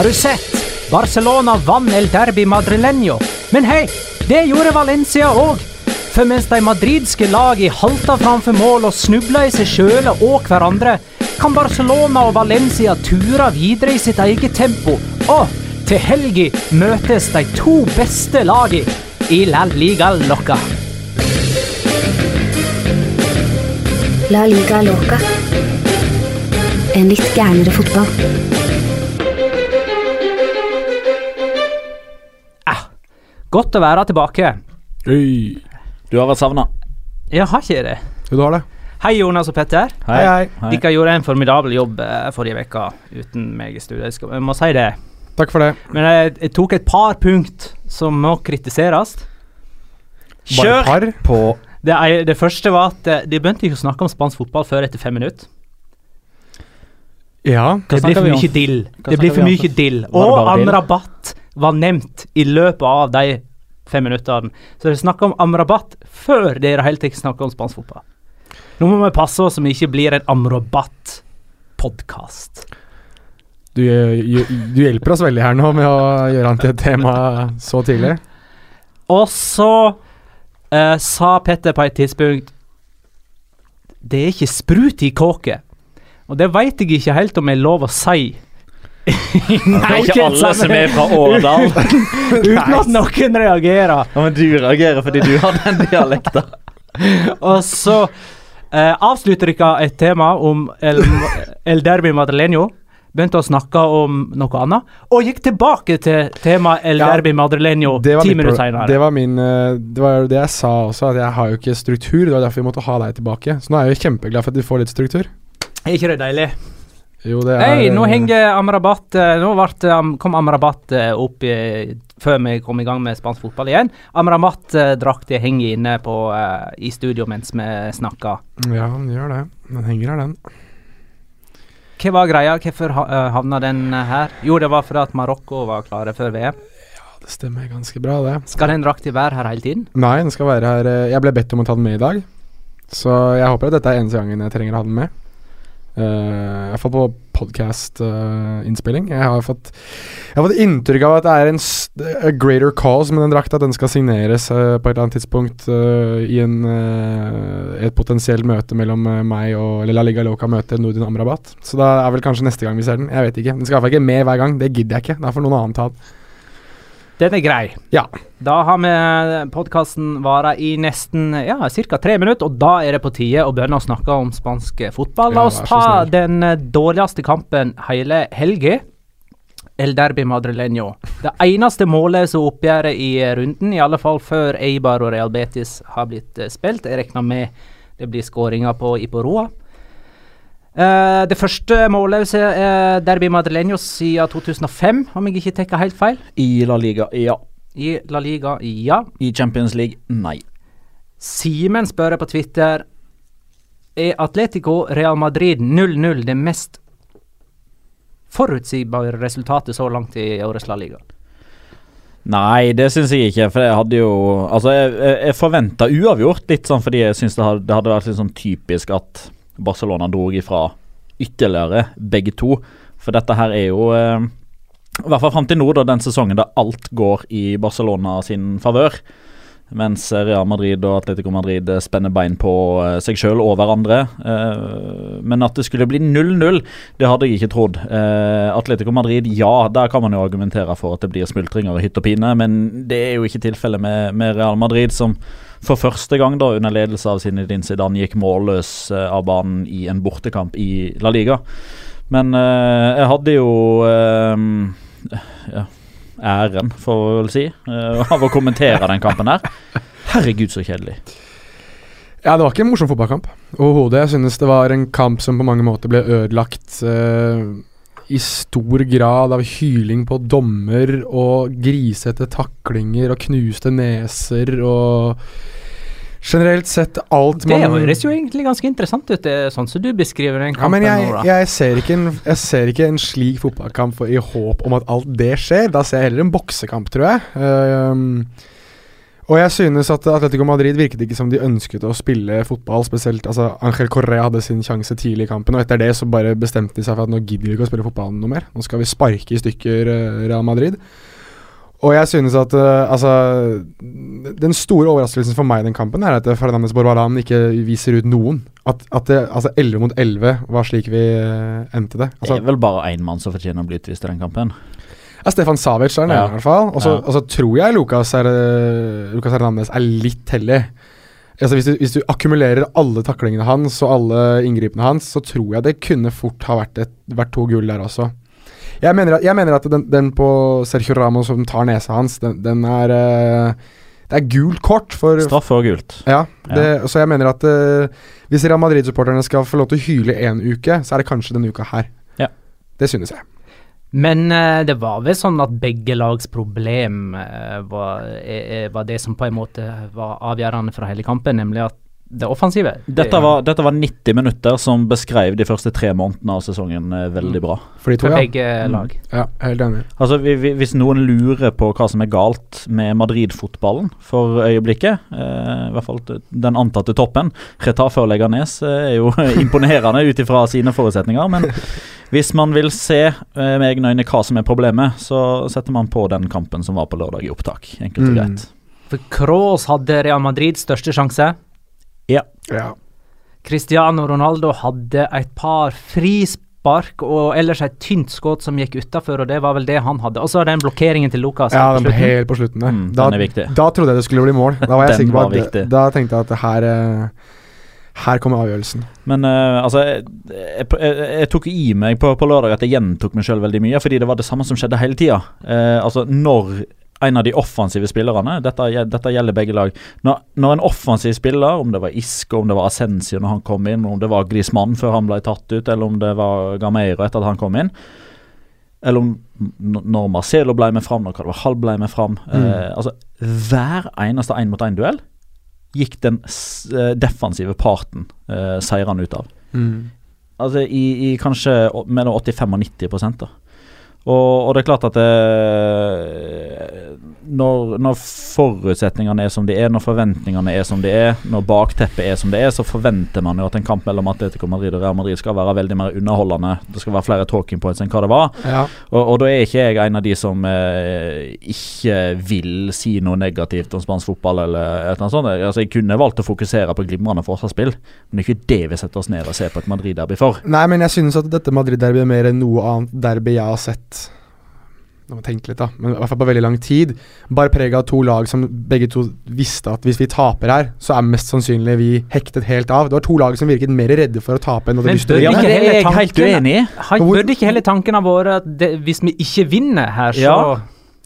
Har du sett? Barcelona vann El Derby Madrileño. Men hei, det gjorde Valencia òg. For mens de madridske lagene halta framfor mål og snubla i seg sjøle og hverandre, kan Barcelona og Valencia ture videre i sitt eget tempo. Og til helga møtes de to beste lagene i La Liga Loca. La liga loca. En litt gærnere fotball. Godt å være tilbake. Du har vært savna. Jeg har ikke det. Jo, du har det. Hei, Jonas og Petter. Hei, hei. Dere gjorde en formidabel jobb eh, forrige uke uten meg i studio. Jeg, må si det. Takk for det. Men jeg, jeg tok et par punkt som må kritiseres. Bare par. på Det, er, det første var at eh, de begynte ikke å snakke om spansk fotball før etter fem minutter. Ja. Det blir for mye dill. Det blir for mye dill. Og dill? Var nevnt i løpet av de fem minuttene. Så dere snakker om Amrabat før dere hele tatt snakker om spansk fotball. Nå må vi passe oss så vi ikke blir en Amrabat-podkast. Du, du, du hjelper oss veldig her nå med å gjøre han til et tema så tidlig. Og så eh, sa Petter på et tidspunkt Det er ikke sprut i kåket. Og det veit jeg ikke helt om jeg er lov å si. Det er ikke alle som er fra Årdal. Uten at noen reagerer. Ja, men du reagerer fordi du har den dialekta. Og så eh, avslutter dere et tema om El, El Derby Madrileño. Begynte å snakke om noe annet, og gikk tilbake til temaet El Ja, Derby Madrileño ti minutter senere. det var min eh, Det var det jeg sa også, at jeg har jo ikke struktur. Det var derfor vi måtte ha deg tilbake. Så nå er jeg jo kjempeglad for at du får litt struktur. Er ikke det deilig? Jo, det er Hei, nå eh, henger Amrabat eh, Nå vart, eh, kom Amrabat opp i, før vi kom i gang med spansk fotball igjen. Amrabat-drakta henger inne på, i studio mens vi snakker. Ja, den gjør det. Den henger her, den. Hva var greia? Hvorfor havna den her? Jo, det var fordi at Marokko var klare før VM. Det stemmer ganske bra, det. Skal den drakta være her hele tiden? Nei, den skal være her Jeg ble bedt om å ta den med i dag. Så jeg håper at dette er eneste gangen jeg trenger å ha den med. Uh, Iallfall på podkast-innspilling. jeg har fått Jeg har fått inntrykk av at det er en a greater cause med den drakta. At den skal signeres uh, på et eller annet tidspunkt uh, i en, et potensielt møte mellom meg og eller La Liga Loca møter Nordin Amrabat. Så da er vel kanskje neste gang vi ser den. Jeg vet ikke. Den skal i hvert fall ikke med hver gang. Det gidder jeg ikke. Da får noen annen ta den. Den er grei. Ja. Da har vi podkasten vara i nesten ja, ca. tre minutter, og da er det på tide å begynne å snakke om spansk fotball. La oss ja, ta den eh, dårligste kampen hele helga. El Derby Madrileño. Det eneste målløse oppgjøret i runden, i alle fall før Eibar og Real Betis har blitt eh, spilt. Jeg regner med det blir skåringer på Iporoa. Eh, det første målet er Derby Madrileño siden 2005, om jeg ikke tar helt feil. I La Liga, ja. I La Liga, ja. I Champions League, nei. Simen spør på Twitter Er Atletico Real Madrid 0-0 det mest forutsigbare resultatet så langt i årets La Liga? Nei, det syns jeg ikke. For jeg hadde jo Altså, jeg, jeg, forventa uavgjort, litt sånn fordi jeg syns det, det hadde vært litt sånn typisk at Barcelona dro ifra ytterligere, begge to. For dette her er jo eh, I hvert fall fram til nå, da, den sesongen der alt går i Barcelona sin favør. Mens Real Madrid og Atletico Madrid eh, spenner bein på eh, seg sjøl og hverandre. Eh, men at det skulle bli 0-0, det hadde jeg ikke trodd. Atletico Madrid, ja, der kan man jo argumentere for at det blir smultringer og hytt og pine, men det er jo ikke tilfellet med Real Madrid, som for første gang da under ledelse av Zinedine Zidane gikk målløs eh, av banen i en bortekamp i La Liga. Men eh, jeg hadde jo eh, ja, æren, får vi vel si, eh, av å kommentere den kampen her. Herregud, så kjedelig. Ja, det var ikke en morsom fotballkamp overhodet. Jeg synes det var en kamp som på mange måter ble ødelagt eh, i stor grad av hyling på dommer og grisete taklinger og knuste neser og generelt sett alt Det man høres jo egentlig ganske interessant ut, det sånn som du beskriver den ja, men jeg, jeg, ser en, jeg ser ikke en slik fotballkamp i håp om at alt det skjer. Da ser jeg heller en boksekamp, tror jeg. Ehm, og jeg synes at Atletico Madrid virket ikke som de ønsket å spille fotball. Spesielt altså Angel Correa hadde sin sjanse tidlig i kampen, og etter det så bare bestemte de seg for at nå gidder vi ikke å spille fotball noe mer. Nå skal vi sparke i stykker eh, Real Madrid. Og jeg synes at eh, altså Den store overraskelsen for meg i den kampen er at Fernandez Borbaran ikke viser ut noen. At, at det, altså 11 mot 11 var slik vi eh, endte det. Det Altså, er vel bare én mann som fortjener å bli utvist i den kampen. Ja, Stefan Savic er den ene, Ja. i hvert fall. Og så Ja. tror jeg Lucas, er, eh, Lucas Hernandez er litt heldig. Altså hvis, du, hvis du akkumulerer alle taklingene hans og alle inngripene hans, så tror jeg det kunne fort ha vært, et, vært to gull der også. Jeg mener at, jeg mener at den, den på Sergio Ramos som tar nesa hans, den, den er eh, Det er gult kort for Straff og gult. Ja, det, så jeg mener at eh, hvis Real Madrid-supporterne skal få lov til å hyle en uke, så er det kanskje denne uka her. Ja. Det synes jeg. Men uh, det var vel sånn at begge lags problem uh, var, eh, var det som på en måte var avgjørende fra hele kampen, nemlig at det offensive Dette var, dette var 90 minutter som beskrev de første tre månedene av sesongen eh, veldig bra. For de to, for ja. begge lag. Ja, helt enig. Altså, vi, vi, Hvis noen lurer på hva som er galt med Madrid-fotballen for øyeblikket, eh, i hvert fall den antatte toppen Retafe og Leganes eh, er jo imponerende ut ifra sine forutsetninger. Men hvis man vil se eh, med egne øyne hva som er problemet, så setter man på den kampen som var på lørdag i opptak. Enkelt og Mm. For Kroos hadde Real Madrids største sjanse. Ja. Ja. Cristiano Ronaldo hadde et par frispark og ellers et tynt skudd som gikk utafor, og det var vel det han hadde. Og så den blokkeringen til Lucas. Ja, den på slutten. helt på slutten. Mm, da, den er da trodde jeg det skulle bli mål. Da var jeg sikker på at viktig. Da tenkte jeg at det her eh, Her kommer avgjørelsen. Men uh, altså jeg, jeg, jeg, jeg tok i meg på, på lørdag at jeg gjentok meg sjøl veldig mye, fordi det var det samme som skjedde hele tida. Uh, altså, når en av de offensive spillerne, dette, dette gjelder begge lag når, når en offensiv spiller, om det var Isco, om det var Assensio når han kom inn, om det var Grismann før han ble tatt ut, eller om det var Gameiro etter at han kom inn eller om når Marcelo ble med fram, når Carvajal ble med fram. Eh, altså, hver eneste én-mot-én-duell gikk den eh, defensive parten eh, seirende ut av. Altså i, i kanskje mellom 85 og 90 prosent, da. Og, og det er klart at det, når, når forutsetningene er som de er, når forventningene er som de er, når bakteppet er som det er, så forventer man jo at en kamp mellom Atletico Madrid og Real Madrid skal være veldig mer underholdende. Det skal være flere talking points enn hva det var. Ja. Og, og da er ikke jeg en av de som eh, ikke vil si noe negativt om spansk fotball eller et sånt. Altså, jeg kunne valgt å fokusere på glimrende forsvarsspill, men det er ikke det vi setter oss ned og ser på et Madrid-derby for. Nei, men jeg synes at dette Madrid-derbyet er mer enn noe annet derby jeg har sett Nå må jeg tenke litt, da. Men i hvert fall på veldig lang tid. Bare preg av to lag som begge to visste at hvis vi taper her, så er mest sannsynlig vi hektet helt av. Det var to lag som virket mer redde for å tape enn hadde lyst til å vinne. men ikke det er hele jeg helt tanken-. Burde ikke hele tanken ha vært at det, hvis vi ikke vinner her, så Ja.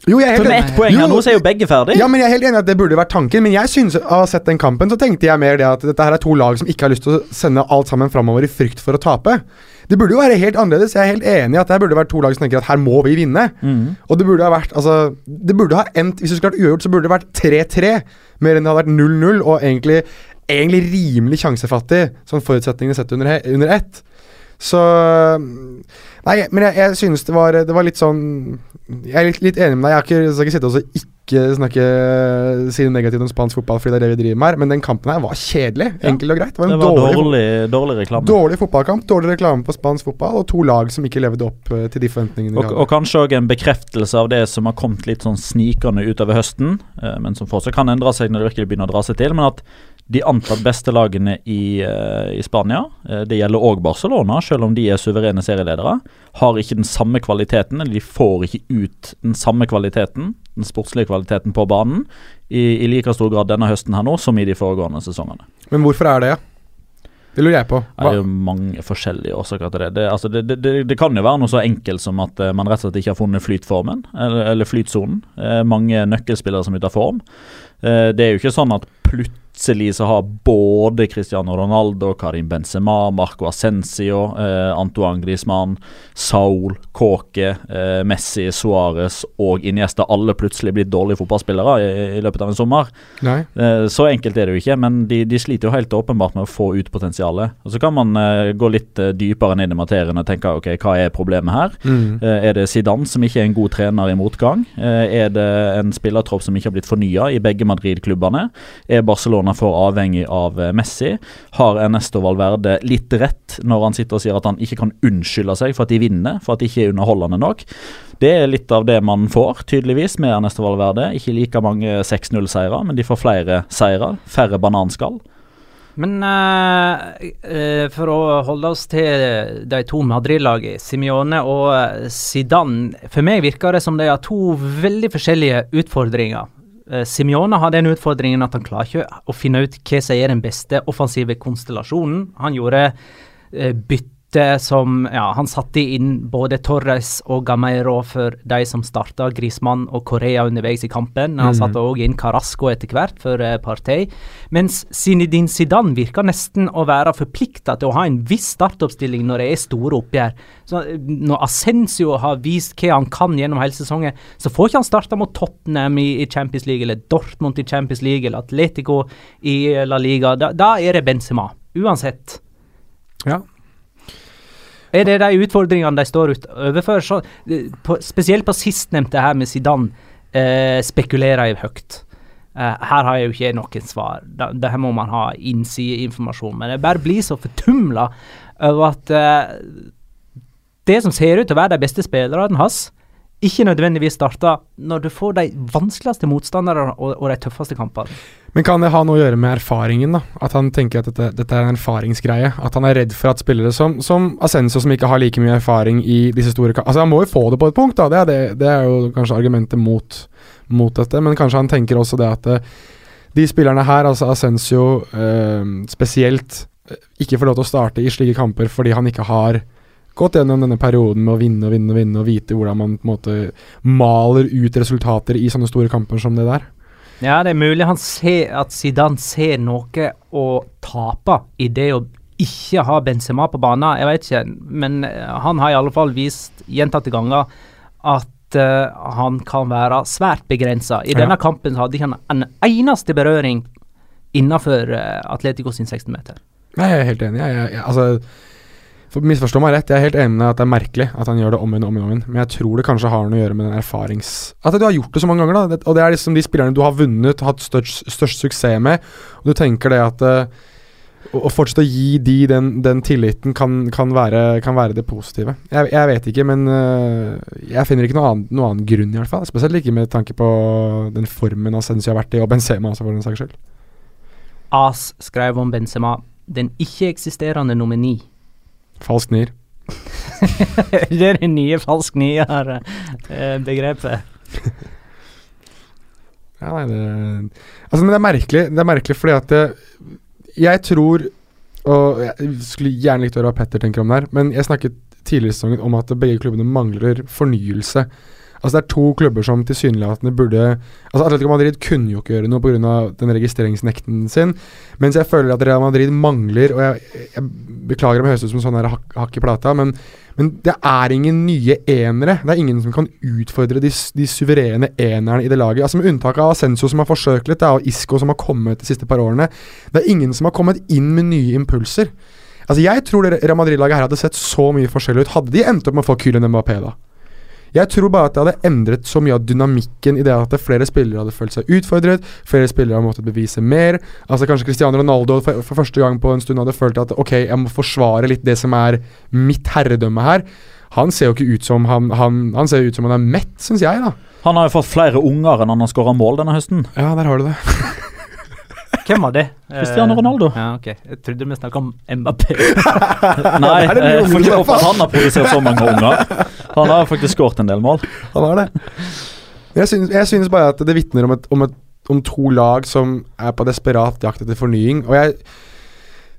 Jo, jeg er helt med enig. ett poeng her nå, så er jo begge ferdig. Ja, men Jeg er helt enig at det burde vært tanken, men jeg synes, av å ha sett den kampen, så tenkte jeg mer det at dette her er to lag som ikke har lyst til å sende alt sammen framover i frykt for å tape. Det burde jo være helt annerledes. Jeg er helt enig i at det burde vært to lag som tenker at her må vi vinne. Mm. Og det burde ha vært altså, Det burde ha endt Hvis det skulle vært uavgjort, så burde det vært 3-3, mer enn det hadde vært 0-0, og egentlig, egentlig rimelig sjansefattig, sånn forutsetningene sett under, under ett. Så Nei, men jeg, jeg synes det var, det var litt sånn Jeg er litt, litt enig med deg. Jeg har ikke, skal ikke sitte og ikke snakke si negativt om spansk fotball, fordi det er det vi driver med her, men den kampen her var kjedelig. Ja. Enkelt og greit. Det var Det en var dårlig, dårlig, dårlig reklame. dårlig fotballkamp, dårlig reklame på spansk fotball, og to lag som ikke levde opp eh, til de forventningene Og, og kanskje òg en bekreftelse av det som har kommet litt sånn snikende utover høsten, eh, men som fortsatt kan endre seg når det virkelig begynner å dra seg til. Men at de antatt beste lagene i, eh, i Spania, eh, det gjelder òg Barcelona, selv om de er suverene serieledere, har ikke den samme kvaliteten, eller de får ikke ut den samme kvaliteten, den sportslige kvaliteten på banen, i, i like stor grad denne høsten her nå som i de foregående sesongene. Men hvorfor er det? Det lurer jeg på. Det er jo mange forskjellige årsaker til det. Det, altså det, det, det. kan jo være noe så enkelt som at eh, man rett og slett ikke har funnet flytformen, eller, eller flytsonen. Mange nøkkelspillere som er ute av form. Eh, det er jo ikke sånn at plutselig så har både Cristiano Ronaldo, Karim Benzema, Marco Ascencio, eh, Antoine Griezmann, Saul, Kåke, eh, Messi, Suárez og Iniesta alle plutselig blitt dårlige fotballspillere i, i løpet av en sommer. Eh, Så enkelt er det jo ikke, men de, de sliter jo helt åpenbart med å få ut potensialet. Og Så kan man eh, gå litt eh, dypere ned i materien og tenke ok, hva er problemet her? Mm. Eh, er det Zidane som ikke er en god trener i motgang? Er det en spillertropp som ikke har blitt fornya i begge Madrid-klubbene? Er Barcelona for avhengig av eh, Messi? Har Ernesto Valverde litt rett når han sitter og sier at han ikke kan unnskylde seg for at de vinner, for at de ikke er underholdende nok? Det er litt av det man får, tydeligvis, med Ernesto Valverde. Ikke like mange 6-0-seirer, men de får flere seire. Færre bananskall. Men uh, uh, for å holde oss til de to Madrid-lagene, Simione og Zidane For meg virker det som de har to veldig forskjellige utfordringer. Uh, Simione har den utfordringen at han klarer ikke å finne ut hva som er den beste offensive konstellasjonen. Han gjorde eh, bytte som Ja, han satte inn både Torres og Gameiro for de som starta Grismann og Korea underveis i kampen. Han mm. satte òg inn Carasco etter hvert for uh, Partey. Mens Zinedine Zidane virker nesten å være forplikta til å ha en viss startoppstilling når det er store oppgjør. Så eh, Når Ascencio har vist hva han kan gjennom hele sesongen, så får ikke han starta mot Tottenham i, i Champions League, eller Dortmund i Champions League, eller Atletico i eh, La Liga. Da, da er det Benzema. Uansett. Ja. Er det de utfordringene de står overfor? Så, eh, på, spesielt på sistnevnte her med Zidane, eh, spekulerer jeg høyt. Eh, her har jeg jo ikke noen svar. Dette må man ha innsideinformasjon. Men jeg bare blir så fortumla over at eh, det som ser ut til å være de beste spillerne hans, ikke nødvendigvis starter når du får de vanskeligste motstanderne og, og de tøffeste kampene. Men kan det ha noe å gjøre med erfaringen? da? At han tenker at dette, dette er en erfaringsgreie? At han er redd for at spillere som, som Ascenso, som ikke har like mye erfaring i disse store kampene Altså Han må jo få det på et punkt, da. Det er, det, det er jo kanskje argumentet mot, mot dette. Men kanskje han tenker også det at eh, de spillerne her, altså Ascenso eh, spesielt, eh, ikke får lov til å starte i slike kamper fordi han ikke har gått gjennom denne perioden med å vinne og vinne og vinne og vite hvordan man på en måte maler ut resultater i sånne store kamper som det der. Ja, det er mulig han ser at Zidane ser noe å tape i det å ikke ha Benzema på banen. Jeg vet ikke, men eh, han har i alle fall vist gjentatte ganger at eh, han kan være svært begrensa. I Ja. denne kampen hadde ikke han en eneste berøring innenfor uh, Atletico sin 16-meter. Nei, jeg er helt enig. Jeg, jeg, jeg, altså, for Misforstå meg rett, jeg er helt enig med at det er merkelig at han gjør det om igjen og om igjen. Men jeg tror det kanskje har noe å gjøre med den erfarings... At du har gjort det så mange ganger, da. Og det er liksom de spillerne du har vunnet, hatt størst, størst suksess med. Og du tenker det at uh, å, fortsette å gi de den, den tilliten kan, kan, være, kan være det positive. Jeg, jeg vet ikke, men uh, jeg finner ikke noen annen, noe annen grunn, i hvert fall. Spesielt ikke med tanke på den formen Ascencio har vært i, og Benzema også, for den saks skyld. AS skrev om Benzema, den ikke-eksisterende nummer ni. Falsk nier. det er det nye falsk nier-begrepet. Ja, nei, det Altså, men det er merkelig, det er merkelig fordi at det, Jeg tror Og jeg skulle gjerne likt å høre hva Petter tenker om det her, men jeg snakket tidligere i sesongen om at begge klubbene mangler fornyelse. Altså Det er to klubber som tilsynelatende burde Altså Atletico Madrid kunne jo ikke gjøre noe pga. den registreringsnekten sin, mens jeg føler at Real Madrid mangler Og jeg, jeg beklager om jeg høres ut som sånn her hakk, hakk i plata, men, men det er ingen nye enere. Det er ingen som kan utfordre de, de suverene enerne i det laget. Altså Med unntak av Ascenso som har forsøkt litt, da, og Isco som har kommet de siste par årene. Det er ingen som har kommet inn med nye impulser. Altså Jeg tror det Real Madrid-laget her hadde sett så mye forskjellig ut. Hadde de endt opp med å få Kylen Mbappé, da? Jeg tror bare at det hadde endret så mye av dynamikken i det at flere spillere hadde følt seg utfordret, flere spillere hadde måttet bevise mer. Altså Kanskje Cristiano Ronaldo for, for første gang på en stund hadde følt at ok, jeg må forsvare litt det som er mitt herredømme her. Han ser jo ikke ut som han, han, han ser ut som han er mett, syns jeg, da. Han har jo fått flere unger enn han har skåra mål denne høsten. Ja, der har du det. Hvem var det? Cristiano Eh, Ronaldo. Ja, ok. Jeg trodde vi snakka om Mbappé. Nei, det jeg får ikke håpe at han har produsert så mange unger. Han har faktisk skåret en del mål. Han har det. Jeg synes, jeg synes bare at det vitner om, om, om to lag som er på desperat jakt etter fornying. Og jeg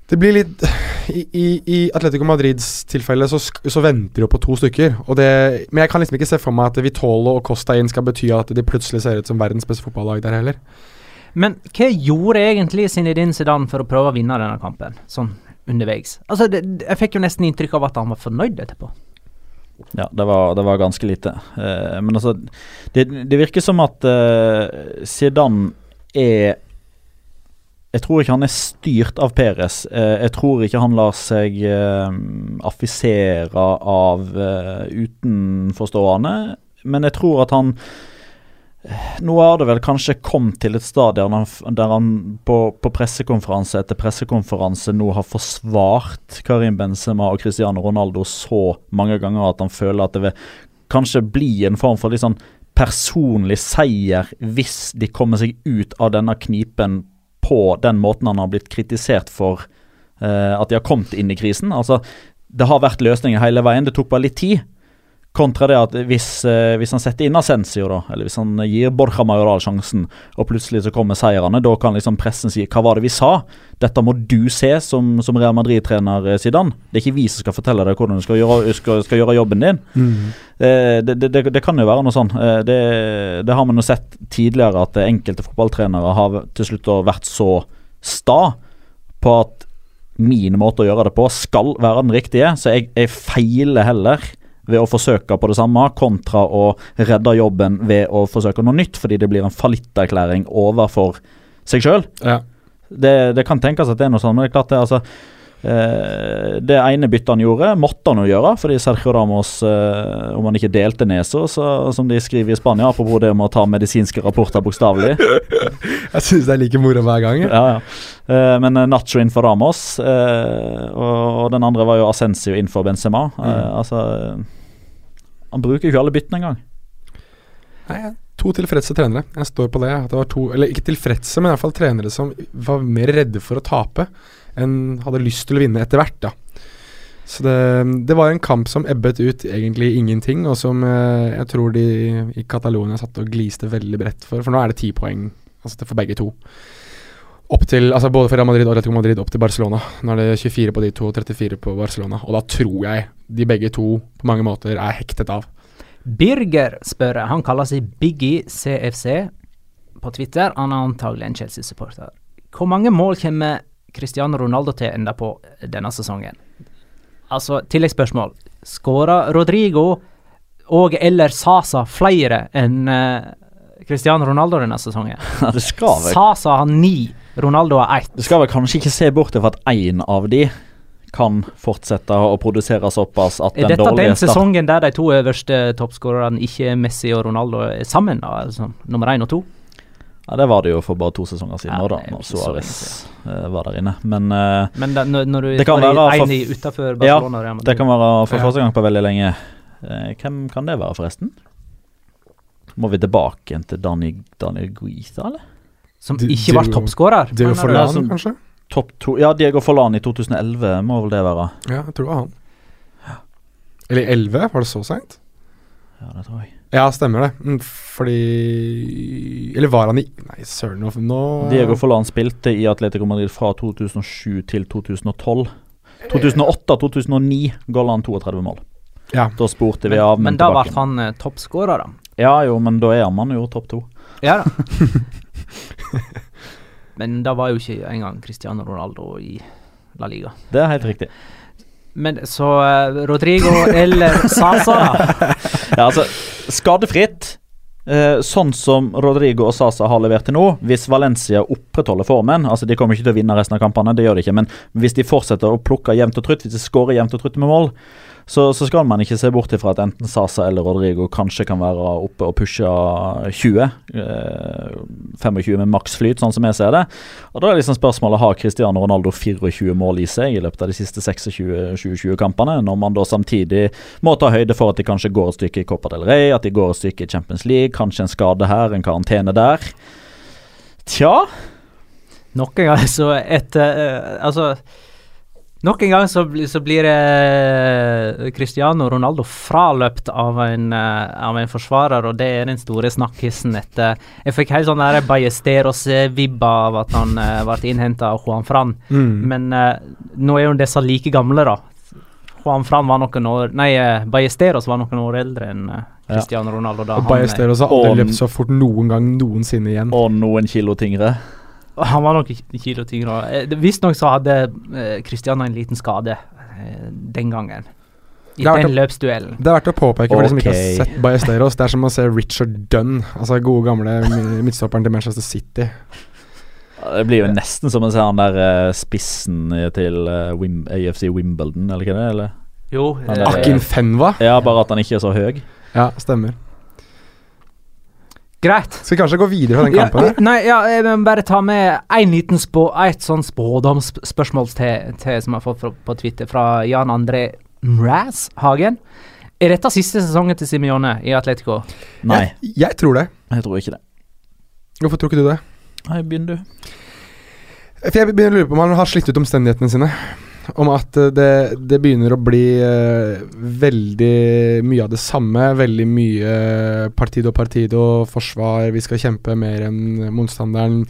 Det blir litt I, i, i Atletico Madrids tilfelle så, så venter de på to stykker. Det, men jeg kan liksom ikke se for meg at Vitolo og Costa inn skal bety at de plutselig ser ut som verdens beste fotballag der heller. Men hva gjorde egentlig Zinedine Zidane for å prøve å vinne denne kampen, sånn underveis? Altså, det, jeg fikk jo nesten inntrykk av at han var fornøyd etterpå. Ja, det var, det var ganske lite. Uh, men altså, det, det virker som at uh, Zidane er Jeg tror ikke han er styrt av Peres. Eh, jeg tror ikke han lar seg affisere av utenforstående. Men jeg tror at han nå har det vel kanskje kommet til et stadium der han, på, på pressekonferanse etter pressekonferanse nå har forsvart Karim Benzema og Cristiano Ronaldo så mange ganger at han føler at det vil kanskje bli en form for litt sånn personlig seier hvis de kommer seg ut av denne knipen på den måten han har blitt kritisert for eh, at de har kommet inn i krisen. Altså, det har vært løsninger hele veien, det tok bare litt tid. Kontra det at hvis, eh, hvis han setter inn Ascencio, da, eller hvis han gir Borja Majoral sjansen, og plutselig så kommer seierne, da kan liksom pressen si 'hva var det vi sa'? Dette må du se som, som Real Madrid-trener, eh, Zidane. Det er ikke vi som skal fortelle deg hvordan du skal gjøre, skal, skal gjøre jobben din. Eh, det, det, det, det kan jo være noe sånn. Det, det har man jo sett tidligere, at enkelte fotballtrenere har til slutt vært så sta på at min måte å gjøre det på skal være den riktige, så jeg, jeg feiler heller ved å forsøke på det samme, kontra å redde jobben ved å forsøke noe nytt, fordi det blir en fallitterklæring overfor seg sjøl. Ja. Det, det kan tenkes at det er noe sånn, men det er klart det altså eh, Det ene byttet han gjorde, måtte han jo gjøre, fordi Sergio Ramos, eh, om han ikke delte nesa, som de skriver i Spania, apropos det med å ta medisinske rapporter bokstavelig Jeg syns det er like moro hver gang. ja, ja. Eh, men Nacho inn for Ramos, og, den andre var jo Ascencio inn for Benzema. Mm. altså Han bruker ikke alle byttene engang. Nei, to tilfredse trenere. Jeg står på det. Det to, eller ikke tilfredse, men i hvert fall trenere som var mer redde for å tape enn hadde lyst til å vinne etter hvert. da. Så det, det var en kamp som ebbet ut egentlig ingenting, og som eh, jeg tror de i Catalonia satt og gliste veldig bredt for. For nå er det ti poeng altså for begge to. Opp til, altså Både for Real Madrid og Atletico Madrid opp til Barcelona. Nå er det 24 på de to og 34 på Barcelona. Og da tror jeg de begge to på mange måter er hektet av. Birger spør, han kaller seg Biggie CFC på Twitter. Han er antagelig en Chelsea-supporter. Hvor mange mål kommer Cristiano Ronaldo til enda på denne sesongen? Altså, tilleggsspørsmål. Skårer Rodrigo og eller Sasa flere enn uh, Cristiano Ronaldo denne sesongen? det skal vel Sasa har ni, Ronaldo har ett. Du skal vel kanskje ikke se bort fra at én av de kan fortsette å produsere såpass at Er dette den sesongen der de to øverste toppskårerne, ikke Messi og Ronaldo, er sammen? da, altså Nummer én og to? Ja, Det var det jo for bare to sesonger siden Ja, nå, da, er når Suárez eh, var der inne. Men eh, Men da, når, når du Det kan være i for- en utenfor ja, Barcelona og det kan være for første gang på veldig lenge. Eh, hvem kan det være, forresten? Må vi tilbake til Daniel, Guita eller? Som Di ikke var toppskårer. Diego Forlan, kanskje? Topp to Ja, Diego Forlan i 2011 må vel det være. Ja, jeg tror det var han. Eller 11? Var det så seint? Ja, det tror jeg. Ja, stemmer det. Fordi Eller var han i Nei, søren, nå- nå Diego Forlan spilte i Atletico Madrid fra 2007 til 2012. 2008-2009 ga han 32 mål. Ja. Da spurte vi av men da ble han uh, toppskårer, da. Ja jo, men da er man jo topp to. Ja da. men da var jo ikke engang Cristiano Ronaldo i La Liga. Det er helt riktig. Men så uh, Rodrigo eller Sasa. Ja, altså, skadefritt. Uh, sånn som Rodrigo og Sasa har levert til nå, hvis Valencia opprettholder formen altså De kommer ikke til å vinne resten av kampene, det gjør de ikke, men hvis de fortsetter å plukke jevnt og trutt, hvis de skårer jevnt og trutt med mål, så, så skal man ikke se bort ifra at enten Sasa eller Rodrigo kanskje kan være oppe og pushe 20. Eh, 25 med maksflyt, sånn som jeg ser det. Og Da er liksom spørsmålet har Cristiano Ronaldo 24 mål i seg i løpet av de siste 26-20-kampene, når man da samtidig må ta høyde for at de kanskje går et stykke i Copa del Rey, at de går et stykke i Champions League, kanskje en skade her, en karantene der. Tja Nok en gang så etter uh, Altså Nok en gang så, så blir eh, Cristiano Ronaldo fraløpt av en, eh, av en forsvarer, og det er den store snakkisen etter Jeg fikk helt sånn der Ballesteros-vibba av at han eh, ble innhenta av Juan Fran, Mm. men eh, nå er jo disse like gamle, da. Juan Fran var noen år Nei, uh, Ballesteros var noen år eldre enn eh, Ja. Cristiano Ronaldo da. Og eh, har aldri løpt så fort noen gang noensinne igjen. Og noen kilo tyngre. Han var nok ikke kilo tyngre. Eh, Visstnok så hadde Kristian en liten skade eh, den gangen. I den løpsduellen. Det er verdt å påpeke for de som ikke har sett Bajesteros. Det er som å se Richard Dunn, altså gode gamle mi- midtstopperen til Manchester City. Det blir jo nesten som å se han der eh, spissen til eh, Wim, AFC Wimbledon, eller hva det er? Eller? Jo, eh, er- Akin Fenwa. Ja, bare at han ikke er så høy. Ja, stemmer. Greit. Skal vi kanskje gå videre fra den kampen Ja, nei, ja, jeg må bare ta med en liten spå, et sånn spådomsspørsmål til, til som jeg har fått fra, på Twitter, fra Jan André Mraz Hagen. Er dette siste sesongen til Simione i Atletico? Nei, Jeg, jeg tror det. jeg tror ikke det. Hvorfor tror ikke du det? Nei, begynn du. For jeg begynner å lure på om han har slitt ut omstendighetene sine. Om at det, det begynner å bli uh, veldig mye av det samme. Veldig mye partido partido, forsvar, vi skal kjempe mer enn motstanderen.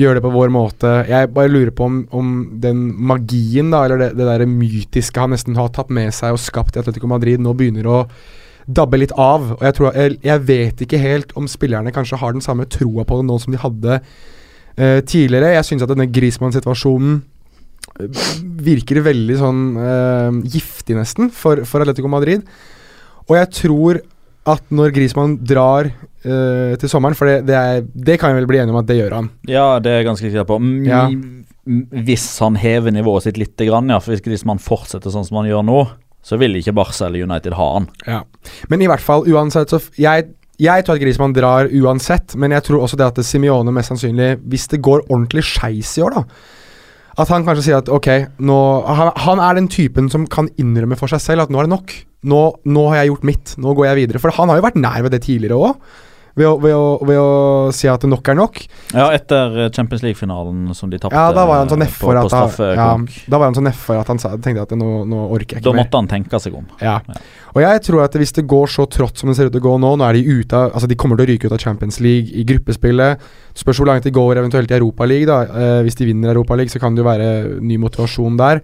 Gjøre det på vår måte. Jeg bare lurer på om, om den magien, da, eller det, det der mytiske han nesten har tatt med seg og skapt i Atletico Madrid, nå begynner å dabbe litt av. Og jeg, tror, jeg, jeg vet ikke helt om spillerne kanskje har den samme troa på det nå som de hadde uh, tidligere. Jeg syns at denne Griezmann-situasjonen eh, virker veldig sånn uh, giftig, nesten, for, for Atletico Madrid. Og jeg tror at når Griezmann drar uh, til sommeren, for det, det, er, det kan jeg vel bli enig om at det gjør han. Ja, det er jeg ganske sikker på. Mm, Ja. Hvis han hever nivået sitt litt, grann, ja. For hvis Griezmann fortsetter sånn som han gjør nå, så vil ikke Barca eller United ha han. Ja. Men i hvert fall, uansett så jeg, jeg tror at Griezmann drar uansett, men jeg tror også det at Simione mest sannsynlig, hvis det går ordentlig skeis i år, da At han kanskje sier at ok, nå han, han er den typen som kan innrømme for seg selv at nå er det nok. Nå, nå har jeg gjort mitt, nå går jeg videre. For han har jo vært nær ved det tidligere òg. Ved, å- ved, å- ved å si at nok er nok. Ja, etter eh, Champions League-finalen som de tapte Ja, da var han så eh, nedfor på at, ja, sånn at han sa, tenkte at nå, nå orker jeg ikke mer. Da måtte han tenke seg om. Ja. Ja. Og jeg tror at hvis det går så trått som det ser ut til å gå nå Nå er de ute av Altså de kommer til å ryke ut av Champions League i gruppespillet. Spørs hvor langt de går eventuelt i Europaligaen. eh, Hvis de vinner Europaligaen, så kan det jo være ny motivasjon der.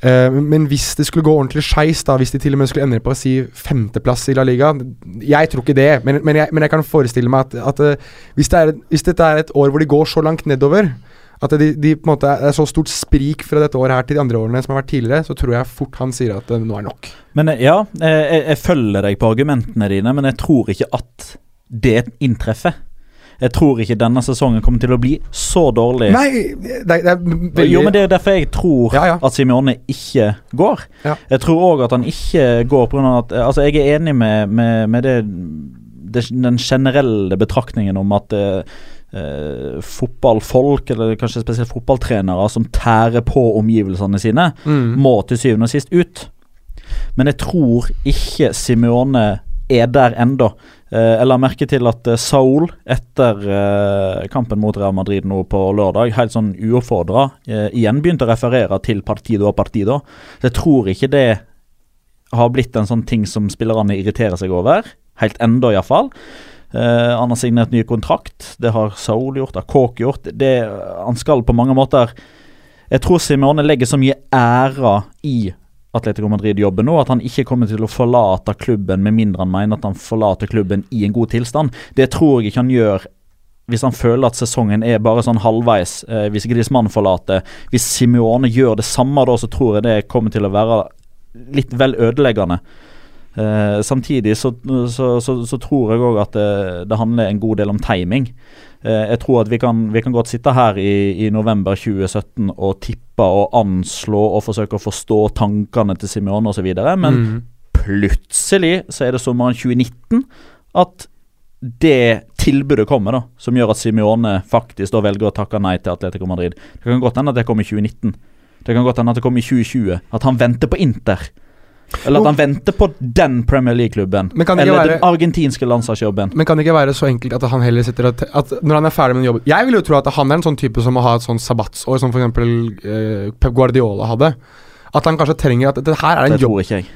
Eh, men hvis det skulle gå ordentlig skeis, hvis de til og med skulle ende på å si femteplass i La Liga Jeg tror ikke det, men, men, jeg, men jeg kan forestille meg at, at eh, hvis, det er, hvis dette er et år hvor de går så langt nedover at de, de på en måte er så stort sprik fra dette året her til de andre årene som har vært tidligere, så tror jeg fort han sier at eh, nå er nok. Men ja, jeg, jeg følger deg på argumentene dine, men jeg tror ikke at det inntreffer. Jeg tror ikke denne sesongen kommer til å bli så dårlig. Nei, det, det veldig Jo, men Det er derfor jeg tror Ja, ja. at Simione ikke går. Ja. Jeg tror òg at han ikke går pga. at Altså, jeg er enig med, med, med det, det Den generelle betraktningen om at eh, Uh, fotballfolk, eller kanskje spesielt fotballtrenere, som tærer på omgivelsene sine, Mm. må til syvende og sist ut. Men jeg tror ikke Simione er der ennå. Eh, jeg la merke til at eh, Saul, etter eh, kampen mot Real Madrid nå på lørdag, helt sånn uoppfordra, igjen begynte å referere til partido og partido. Så jeg tror ikke det har blitt en sånn ting som spillerne irriterer seg over. Helt ennå, iallfall. Uh, han har signert ny kontrakt. Det har Saul gjort, det har Kåk gjort. Det, han skal på mange måter Jeg tror Simone legger så mye ære i Atletico Madrid jobber nå at han ikke kommer til å forlate klubben med mindre han mener at han forlater klubben i en god tilstand. Det tror jeg ikke han gjør hvis han føler at sesongen er bare sånn halvveis. Eh, hvis Griezmann forlater. Hvis Simione gjør det samme da, så tror jeg det kommer til å være litt vel ødeleggende. Eh, samtidig så, så, så, så, tror jeg òg at det, det, handler en god del om timing. Eh, jeg tror at vi kan, vi kan godt sitte her i, i, november 2017 og tippe og anslå og forsøke å forstå tankene til Simione osv., men mm. plutselig så er det sommeren 2019 at det tilbudet kommer, da, som gjør at Simione faktisk da velger å takke nei til Atletico Madrid. Det kan godt hende at det kommer i 2019. Det kan godt hende at det kommer i 2020. At han venter på Inter. Eller at han venter på den Premier League-klubben. Eller være, den argentinske landslagsjobben. Men kan det ikke være så enkelt at han heller sitter og At Når han er ferdig med jobben Jeg vil jo tro at han er en sånn type som må ha et sånn sabbatsår, som f.eks. Eh, Pep Guardiola hadde. At han kanskje trenger at det her er en jobb Det tror ikke jeg.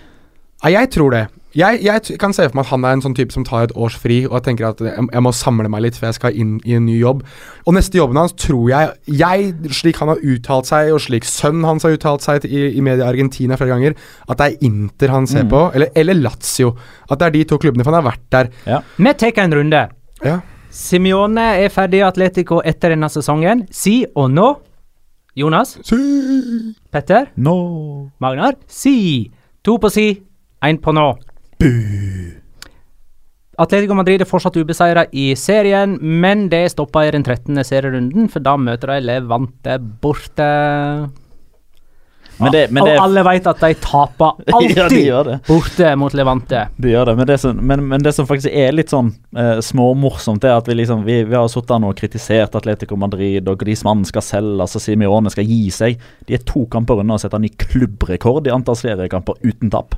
Ja, jeg tror det. Jeg, jeg, kan se for meg at han er en sånn type som tar et års fri, og jeg tenker at jeg, jeg, må samle meg litt før jeg skal inn i en ny jobb. Og neste jobben hans tror jeg Jeg, slik han har uttalt seg, og slik sønnen hans har uttalt seg i, i media Argentina flere ganger, at det er Inter han ser mm. på, eller, eller, Lazio. At det er de to klubbene, for han har vært der. Ja. Vi tar en runde. Ja. Simione er ferdig i Atletico etter denne sesongen. Si og nå. Jonas? Si. Petter? Nå. Magnar? Si. To på si, én på nå. Atletico Madrid er fortsatt ubeseira i serien, men det stoppa i den 13. serierunden, for da møter de Levante borte. Men det, men det, og alle vet at de taper alltid ja, de borte mot Levante. De gjør det, men det som, men, men det som faktisk er litt sånn eh, småmorsomt, er at vi liksom Vi, vi har sittet og kritisert Atletico Madrid, og Griezmann skal selge, og Simione skal gi seg. De er to kamper unna å sette ny klubbrekord i antall seriekamper uten tap.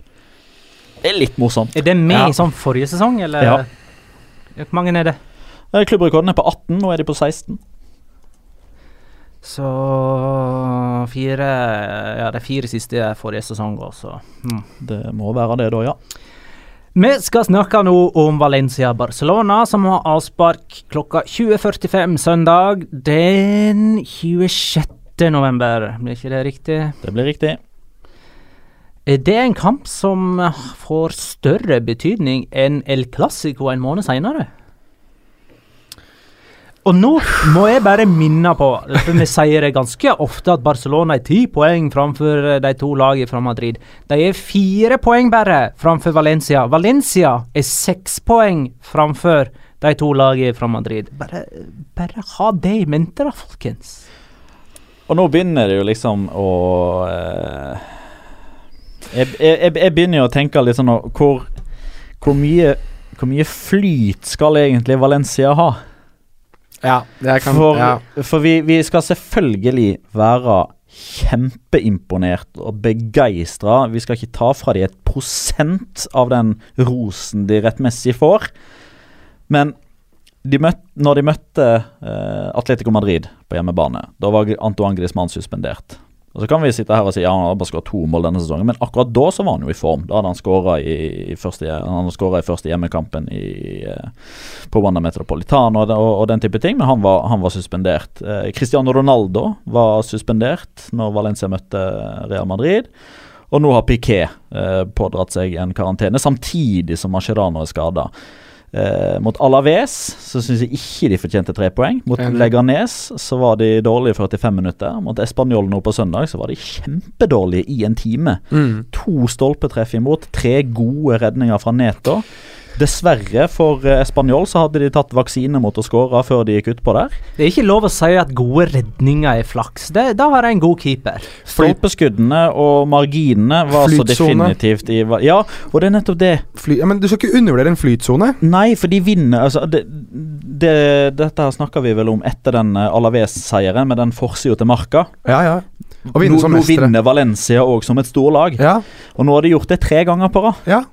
Det er litt morsomt. Er det med ja. i sånn forrige sesong, eller? Ja. Hvor mange er det? Eh, klubbrekorden er på 18, nå er de på 16. Så fire Ja, de fire siste forrige sesong, så mm. Det må være det, da, ja. Vi skal snakke nå om Valencia-Barcelona, som har avspark klokka 20.45 søndag den 26. november. Blir ikke det riktig? Det blir riktig. Det er en kamp som får større betydning enn El Clásico en måned seinere. Og nå må jeg bare minne på, for vi sier det ganske ofte, at Barcelona er ti poeng framfor de to lagene fra Madrid. De er fire poeng bare framfor Valencia. Valencia er seks poeng framfor de to lagene fra Madrid. Bare, bare ha det i mente, da, folkens. Og nå begynner det jo liksom å eh jeg, jeg, jeg, begynner jo å tenke litt sånn hvor, hvor, mye, hvor mye flyt skal egentlig Valencia ha? Ja, kan, for, ja. for vi, vi, skal selvfølgelig være kjempeimponert og begeistra. Vi skal ikke ta fra dem et prosent av den rosen de rettmessig får. Men de møtte, når de møtte uh, Atletico Madrid på hjemmebane, da var Antoine Griezmann suspendert. Og Så kan vi sitte her og si ja, han har bare skåret to mål denne sesongen, men akkurat da så var han jo i form. Da hadde han skåra i, i, første, i første hjemmekampen i, eh, på Wanda Metropolitan og, og, og, den type ting, men han var, han var suspendert. Eh, Cristiano Ronaldo var suspendert når Valencia møtte Real Madrid. Og nå har Piquet eh, pådratt seg en karantene, samtidig som Mascherano er skada. Eh, mot Alaves så syns jeg ikke de fortjente tre poeng. Mot. Leganes så var de dårlige i 45 minutter. Mot Español nå på søndag så var de kjempedårlige i en time. Mm. To stolpetreff imot, tre gode redninger fra Neto. Dessverre for Spanjol så hadde de tatt vaksine mot å skåre før de gikk utpå der. Det er ikke lov å si at gode redninger er flaks. Det, da har jeg en god keeper. Stolpeskuddene og marginene var så definitivt i Ja, og det er nettopp det. Fly, ja, men du skal ikke undervurdere en flytsone? Nei, for de vinner. Altså, det, det, dette her snakka vi vel om etter den eh, Alaves-seieren, med den forsida til Marka. Ja, ja. Og nå, nå vinner Valencia òg som et storlag. Ja. Og nå har de gjort det tre ganger på rad. Ja.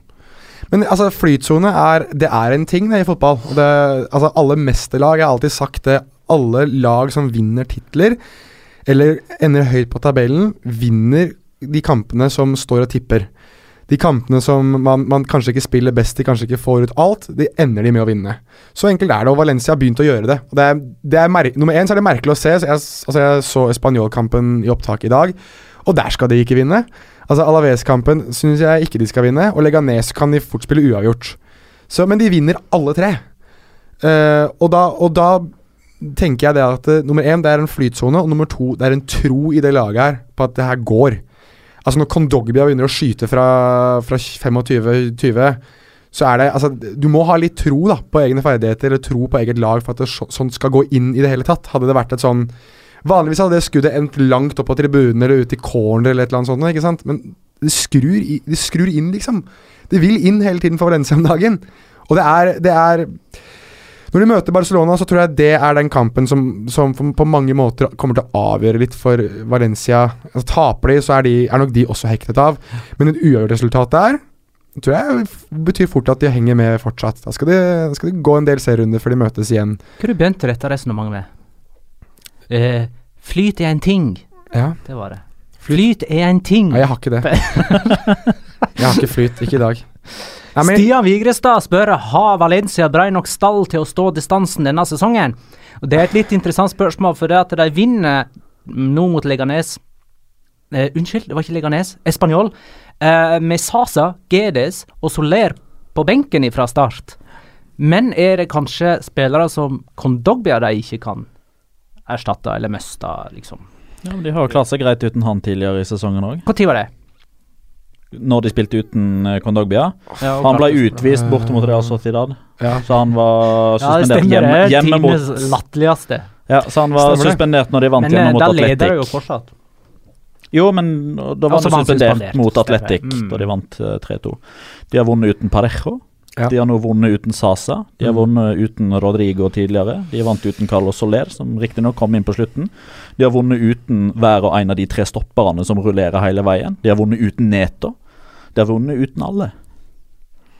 Men altså, flytsone er, det er en ting det, i fotball. Det, altså, alle mesterlag har alltid sagt det. Alle lag som vinner titler, eller ender høyt på tabellen, vinner de kampene som står og tipper. de kampene som man, man kanskje ikke spiller best i, kanskje ikke får ut alt, de ender de med å vinne. Så enkelt er det, og Valencia har begynt å gjøre det. Det er, det er mer, nummer én så er det merkelig å se. Så jeg, altså jeg så Spanjol-kampen i opptak i dag, og der skal de ikke vinne. Altså Alaves-kampen syns jeg ikke de skal vinne, og Leganes kan de fort spille uavgjort. Så, men de vinner alle tre. Uh, og, da, og da tenker jeg det at uh, nummer én, det er en flytsone, og nummer to, det er en tro i det laget her på at det her går. Altså Når Kondogbia begynner å skyte fra, fra 25-20, så er det Altså, du må ha litt tro da på egne ferdigheter eller tro på eget lag for at det så, sånt skal gå inn i det hele tatt. Hadde det vært et sånn Vanligvis hadde det skuddet endt langt opp på tribunen eller ut i corner eller et eller annet sånt, ikke sant? men det skrur, i, det skrur inn, liksom. Det vil inn hele tiden for Valencia om dagen. Og det er, det er Når de møter Barcelona, så tror jeg det er den kampen som, som på mange måter kommer til å avgjøre litt for Valencia. Altså, taper de, så er, de, er nok de også hektet av. Men et uavgjort resultat der tror jeg betyr fort at de henger med fortsatt. Da skal de, skal de gå en del serierunder før de møtes igjen. Hva du begynte dette resonnementet med? Eh, flyt er en ting. Ja. Det var det. Flyt er en ting. Nei, jeg har ikke det. jeg har ikke flyt. Ikke i dag. Nei, men, Stian Vigrestad spør Har Valencia brei nok stall til å stå distansen denne sesongen. Og Det er et litt interessant spørsmål, for det at de vinner nå mot Leganes uh, Unnskyld, det var ikke Leganes. Español. Uh, med Sasa, Gedes og Soler på benken fra start. Men er det kanskje spillere som Kondogbia de ikke kan erstatte eller mista, liksom? Ja, men De har jo klart seg greit uten han tidligere i sesongen òg. Når var det? Når de spilte uten eh, Kondogbia. Ja, Han ble utvist borte mot Real Sociedad, ja. så han var Ja, suspendert hjemme, det hjemme mot tidenes latterligste. Ja, så han var suspendert når de vant Men eh, hjemme mot da leder de jo fortsatt. Jo, men da var han suspendert mot. Atletic Mm. da de vant eh, 3-2. De har vunnet uten Parejo. Ja. De har nå vunnet uten Sasa. De har Mm. vunnet uten Rodrigo tidligere. De vant uten Carlos Soler, som riktignok kom inn på slutten. De har vunnet uten hver og en av de tre stopperne som rullerer hele veien. De har vunnet uten Neto. De har vunnet uten alle.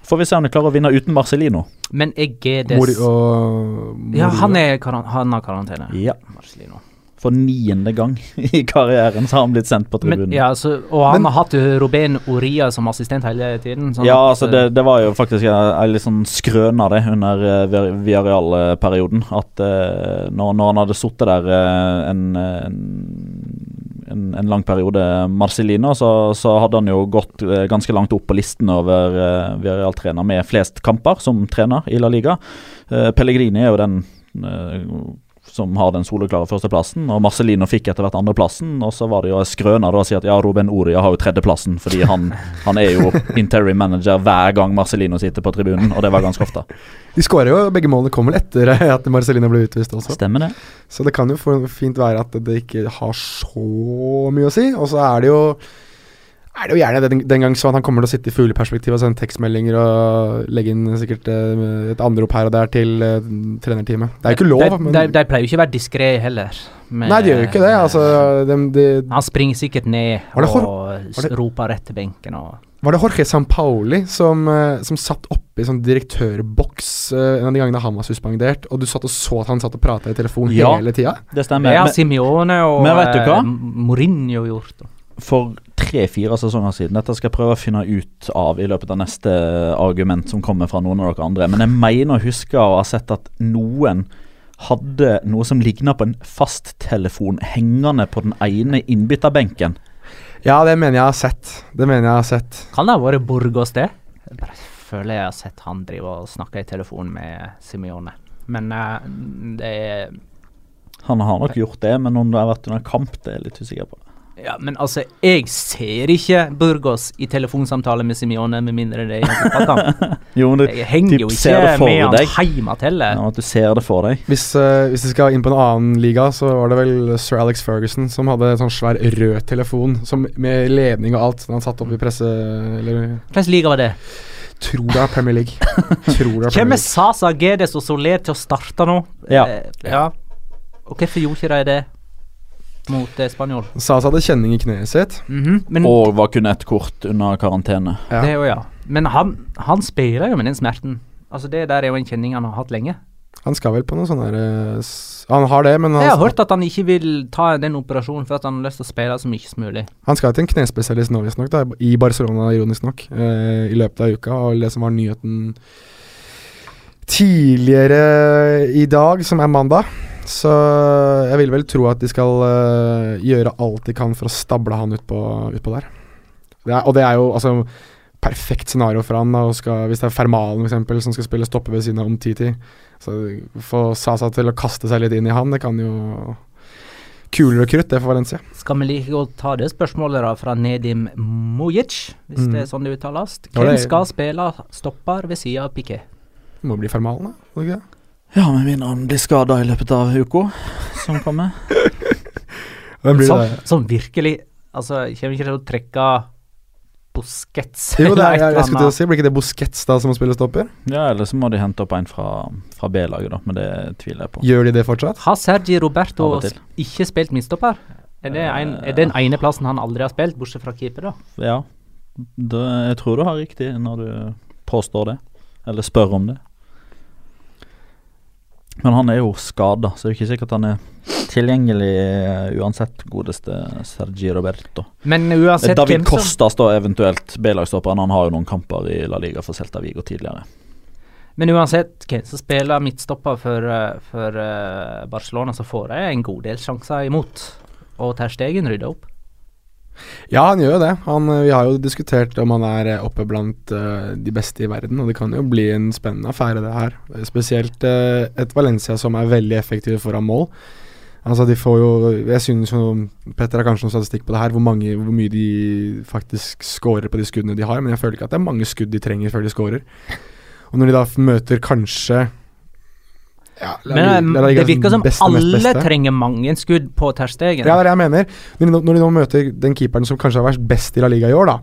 Får vi se om de klarer å vinne uten Marcelino. Men er Gedes Mori og Ja, han, er han har karantene. Ja. Marcelino. For niende gang i karrieren så har han blitt sendt på tribunen. Men, ja, så, og han Men- har hatt Ruben Oria som assistent hele tiden. sånn Ja, at, altså det, det var jo faktisk en litt sånn skrøn av det under uh, Viareal-perioden. At uh, når, når han hadde sittet der uh, en, en, en, lang periode, Marcellino, så, så hadde han jo gått eh, ganske langt opp på listen over uh, Viareal-trener med flest kamper som trener i La Liga. Eh, Pellegrini er jo den eh, som har den soleklare førsteplassen, og Marcelino fikk etter hvert andreplassen. Og så var det jo en skrøne da å si at ja, Ruben Oria har jo tredjeplassen, fordi han, han er jo interim manager hver gang Marcelino sitter på tribunen, og det var ganske ofte. De skårer jo begge målene kommer vel etter at Marcelino ble utvist også. Stemmer det? Så det kan jo fint være at det ikke har så mye å si. Og så er det jo er det jo gjerne den, den gang sånn at han kommer til å sitte i fugleperspektiv og sende tekstmeldinger og legge inn sikkert eh, et anrop her og der til uh, trenerteamet. Det er jo ikke lov, de, de, de pleier jo ikke å være diskré heller. med- Nei, de gjør jo ikke det. Altså, de, de, Han springer sikkert ned det og det- roper rett til benken og Var det Jorge Sampaoli som, eh, som satt oppe i sånn direktørboks uh, en av de gangene han var suspendert, og du satt og så at han satt og prata i telefon Ja. hele tida? Det stemmer. Det har Simione og men vet du hva? eh, Mourinho gjort. da. For tre-fire sesonger siden Dette skal jeg prøve å finne ut av i løpet av neste argument som kommer fra noen av dere andre. Men jeg mener å huske å ha sett at noen hadde noe som ligna på en fasttelefon hengende på den ene innbytterbenken. Ja, det mener jeg har sett. Det mener jeg har sett. Kan det ha vært Burgos, det? Jeg bare føler jeg har sett han drive og snakke i telefon med Simione. Men uh, det er Han har nok gjort det, men om det har vært under kamp, det er jeg litt usikker på. Ja, men altså, jeg ser ikke Burgos i telefonsamtale med Simione, med mindre det er i en fotballkamp. Jo, men du Jeg henger jo ikke det for med han hjemme heller. Ja, at du ser det for deg. Hvis, uh, hvis vi skal inn på en annen liga, så var det vel sir Alex Ferguson som hadde en sånn svær rød telefon som, med ledning og alt. som han satt opp i presse... Eller Hvilken liga var det? tror det er Premier League. tror det er Hvem er. Sasa, Gedes og Soler til å starte nå? Ja. Eh, ja. Og hvorfor gjorde ikke de det mot eh, Spanjol? Sasa hadde kjenning i kneet sitt. Mhm, Men Og var kun ett kort under karantene. Ja. det er jo ja. Men han, han spiller jo med den smerten. Altså Det der er jo en kjenning han har hatt lenge. Han skal vel på noe sånn her eh, s- Han har det, men Jeg har han, hørt at han ikke vil ta den operasjonen for at han har lyst til å spille så mye som mulig. han skal til en knespesialist nå, visstnok, da, i Barcelona, ironisk nok, eh, i løpet av uka. Og det som var nyheten tidligere i dag, som er mandag. Så jeg vil vel tro at de skal eh, gjøre alt de kan for å stable han utpå ut på der. Det er, og det er jo altså perfekt scenario for han. Da, og skal, hvis det er Fermalen for eksempel, som skal spille stoppe ved siden av Omtiti. Så Få Sasa til å kaste seg litt inn i han, det kan jo Kulere krutt, det for Valencia. Skal vi like godt ta det spørsmålet da fra Nedim Mujic, hvis Mm. det er sånn det uttales? Hvem skal spille stopper ved siden av Piquet? Må bli Fermalen, da. må ikke det? Ja, med mindre han blir skada i løpet av uka som kommer. Hvem blir Sånn, det? Som virkelig Altså, kommer ikke til å trekke Busquets Jo, det er, jeg, jeg skulle til å si, Blir ikke det Busquets da som må spille stopper? Ja, eller så må de hente opp en fra, fra B-laget, da, men det tviler jeg på. Gjør de det fortsatt? Har Sergi Roberto ikke spilt midtstopper? Er det en, er den ene plassen han aldri har spilt, bortsett fra keeper, da? Ja, det, jeg tror du har riktig når du påstår det, eller spør om det. Men han er jo skada, så det er jo ikke sikkert han er tilgjengelig eh, uansett, godeste Sergi Roberto. Men uansett David hvem som da eventuelt B-lagstopperen, han har jo noen kamper i La Liga for Celta Vigo tidligere. Men uansett hvem som spiller midtstopper for, eh, for eh, Barcelona, så får de en god del sjanser imot. Og Terstegen rydder opp. Ja, han gjør jo det. Han, eh, vi har jo diskutert om han er eh, oppe blant uh, de beste i verden, og det kan jo bli en spennende affære, det her. Spesielt uh, et Valencia som er veldig effektive foran mål. Altså, de får jo Jeg synes jo Petter har kanskje noen statistikk på det her, hvor, mange, hvor mye de faktisk scorer på de skuddene de har, men jeg føler ikke at det er mange skudd de trenger før de scorer. Og når de da møter kanskje ja, Men eh, det virker som beste, alle trenger mange skudd på terstegen. Ja, det er det jeg mener. Når de, nå- når de nå møter den keeperen som kanskje har vært best i La Liga i år, da,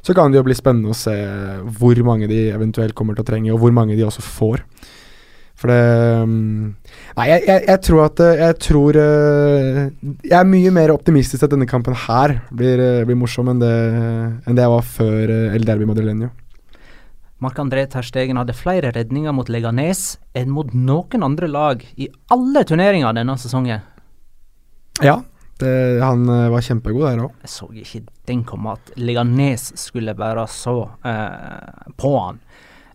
så kan det jo bli spennende å se hvor mange de eventuelt kommer til å trenge, og hvor mange de også får. For det mm, Nei, jeg, jeg, jeg tror at eh, Jeg tror eh, Jeg er mye mer optimistisk at denne kampen her blir, blir morsom enn det, enn det jeg var før El Derbi Madrileño. Marc-André Terstegen hadde flere redninger mot Leganes enn mot noen andre lag i alle turneringer denne sesongen. Ja, det, han eh, var kjempegod der òg. Jeg så ikke den komme at Leganes skulle være så eh, på han.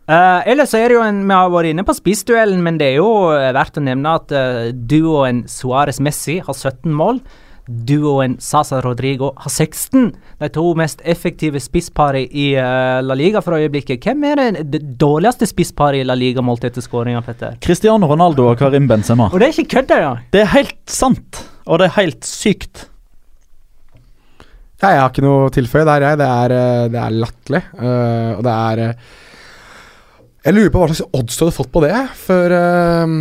Eh, ellers så er det jo en Vi har vært inne på spissduellen, men det er jo eh, verdt å nevne at uh, duoen Suárez Messi har 17 mål. Duoen Sasa Rodrigo har 16. De to mest effektive spissparene i uh, La Liga for øyeblikket. Hvem er det, det dårligste spissparet i La Liga målt etter skåringa, Petter? Cristiano Ronaldo og Karim Benzema. Og det er ikke kødd ja. Det er helt sant, og det er helt sykt. Ja, jeg har ikke noe å tilføye der, jeg. Det er, eh, det er latterlig. Uh, og det er uh, Jeg lurer på hva slags odds du hadde fått på det før, eh,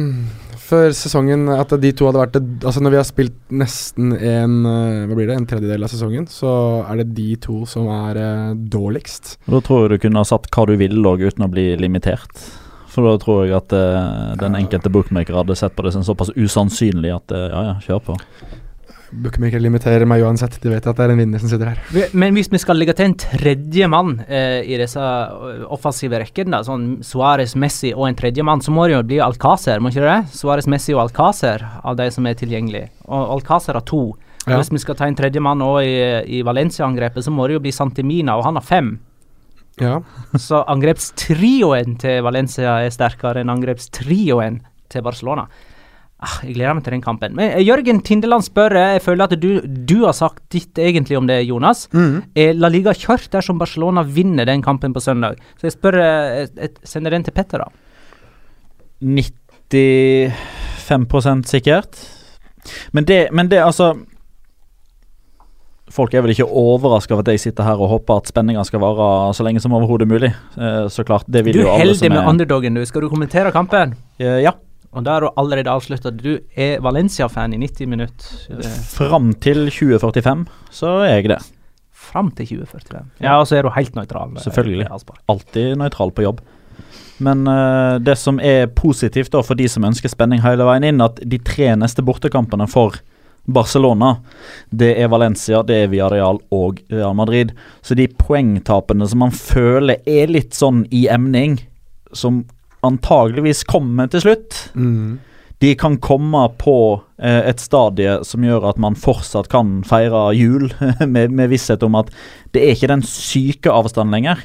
før sesongen. At de to hadde vært det Altså Når vi har spilt nesten en eh, Hva blir det, en tredjedel av sesongen, så er det de to som er eh, dårligst. Da tror jeg du kunne ha satt hva du ville òg, uten å bli limitert. For da tror jeg at eh, den enkelte bookmaker hadde sett på det som såpass usannsynlig at eh, ja, ja, kjør på. Bookmaker limiterer meg uansett. De vet at det er en vinner som sitter her. Men hvis vi skal legge til en tredje mann eh, i disse eh, offensive rekkene, sånn Suárez, Messi og en tredje mann, så må det jo bli Alcácer, må ikke det? Suárez, Messi og Alcácer av de som er tilgjengelige. Og Alcácer har to. Ja. Hvis vi skal ta en tredje mann også i, i Valencia-angrepet, så må det jo bli Santimina, og han har fem. Ja. Så angrepstrioen til Valencia er sterkere enn angrepstrioen til Barcelona. Ah, jeg gleder meg til den kampen. Men eh, Jørgen Tindeland spør, eh, jeg føler at du, du har sagt ditt egentlig om det, Jonas. Mm. Er La Liga kjørt dersom Barcelona vinner den kampen på søndag? Så jeg spør, eh, jeg, jeg sender den til Petter, da. 95% sikkert. Men det, men det altså Folk er vel ikke overraska over at jeg sitter her og håper at spenninga skal vare så lenge som overhodet mulig. Eh, så klart, det vil Du jo alle holder som med er underdogen, du. Skal du kommentere kampen? Eh, Ja. Og da har du allerede avslutta. Du er Valencia-fan i 90 minutter. Det- Fram til 2045 så er jeg det. Fram til 2045. Ja, og så er du helt nøytral. eh, Selvfølgelig. Alltid nøytral på jobb. Men uh, det som er positivt da for de som ønsker spenning hele veien inn, at de tre neste bortekampene for Barcelona, det er Valencia, det er Villarreal og Real Madrid. Så de poengtapene som man føler er litt sånn i emning, som antageligvis komme til slutt. Mm. De kan komme på eh, et stadie som gjør at man fortsatt kan feire jul med, med visshet om at det er ikke den syke avstanden lenger.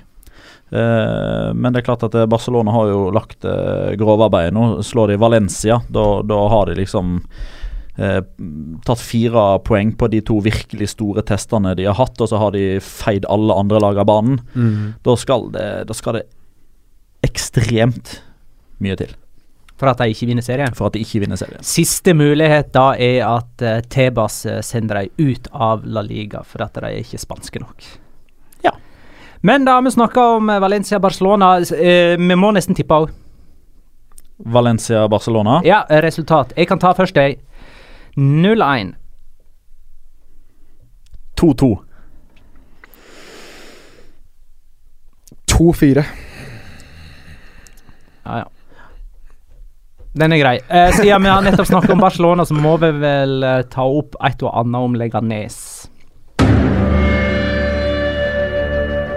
Eh, men det er klart at eh, Barcelona har jo lagt eh, grovarbeidet nå. Slår de Valencia, da, da har de liksom eh, tatt fire poeng på de to virkelig store testene de har hatt, og så har de feid alle andre lag av banen. Mm. Da skal det, da skal det ekstremt mye til For at de ikke vinner serien. for at de ikke vinner serien. Siste mulighet da er at uh, Tebas eh, sender dem ut av La Liga, for at de er ikke spanske nok. Ja. Men da har vi snakka om eh, Valencia-Barcelona. Uh, vi må nesten tippe òg. Valencia-Barcelona. Ja, resultat. Jeg kan ta først, jeg. 0-1. 2-2. 2-4. Ja, ja. Den er grei. Eh, siden vi har nettopp snakket om Barcelona, så må vi vel eh, ta opp et og annet om Leganes.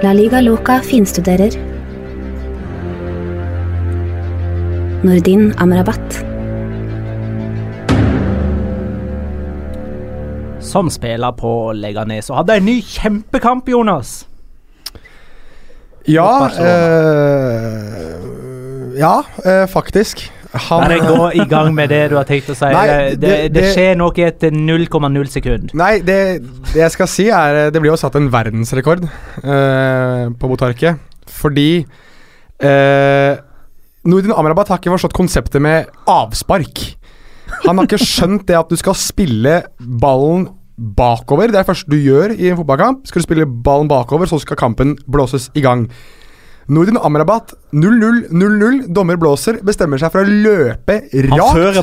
La Liga Loca finstuderer. Nordin Amrabat. Som spiller på Leganes og hadde en ny kjempekamp, Jonas. Ja eh, Ja, eh, faktisk. Han Bare gå i gang med det du har tenkt å si. Nei, det, det, det- skjer noe etter 0,0 sekund. Nei, det, det jeg skal si er eh, Det blir jo satt en verdensrekord uh, på Botarket. Fordi uh, Nordin Amrabat har ikke forstått konseptet med avspark. Han har ikke skjønt det at du skal spille ballen bakover. Det er det første du gjør i en fotballkamp. Skal du spille ballen bakover, så skal kampen blåses i gang. Nordin Amrabat 0-0, 0-0. Dommer blåser, bestemmer seg for å løpe rakt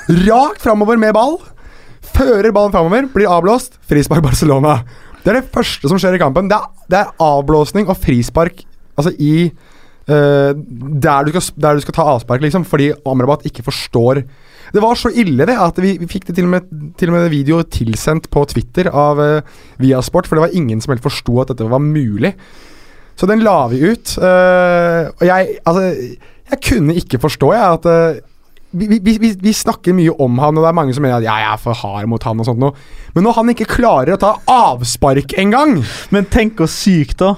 rakt framover med ball. Fører ballen framover, blir avblåst. Frispark Barcelona. Det er det første som skjer i kampen. Det er, det er avblåsning og frispark altså i uh, der, du skal, der du skal ta avspark, liksom, fordi Amrabat ikke forstår Det var så ille det at vi, vi fikk det til og, med, til og med video tilsendt på Twitter av uh, Viasport, for det var ingen som helt forsto at dette var mulig. Så den la vi ut. Uh, og jeg Altså, jeg kunne ikke forstå, jeg, at uh, vi, vi, vi, vi snakker mye om han, og det er mange som mener at jeg er for hard mot han og sånt noe. Men når han ikke klarer å ta avspark engang Men tenk hvor sykt, da.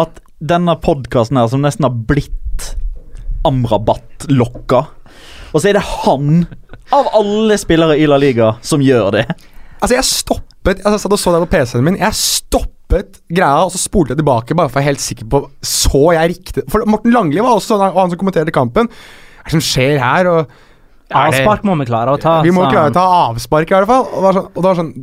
At denne podkasten her, som nesten har blitt Amrabat-lokka, og så er det han, av alle spillere i La Liga, som gjør det. Altså, jeg stoppet Altså, Jeg satt og så det på PC-en min. Jeg stoppet greia, og så spolte jeg tilbake, bare for å være helt sikker på Så jeg riktig For Morten Langli var også sånn, og han som kommenterte kampen. Hva er det som skjer her? Og Avspark må vi klare å ta. Vi må klare å ta avspark, i hvert fall. Og det var sånn, og det var sånn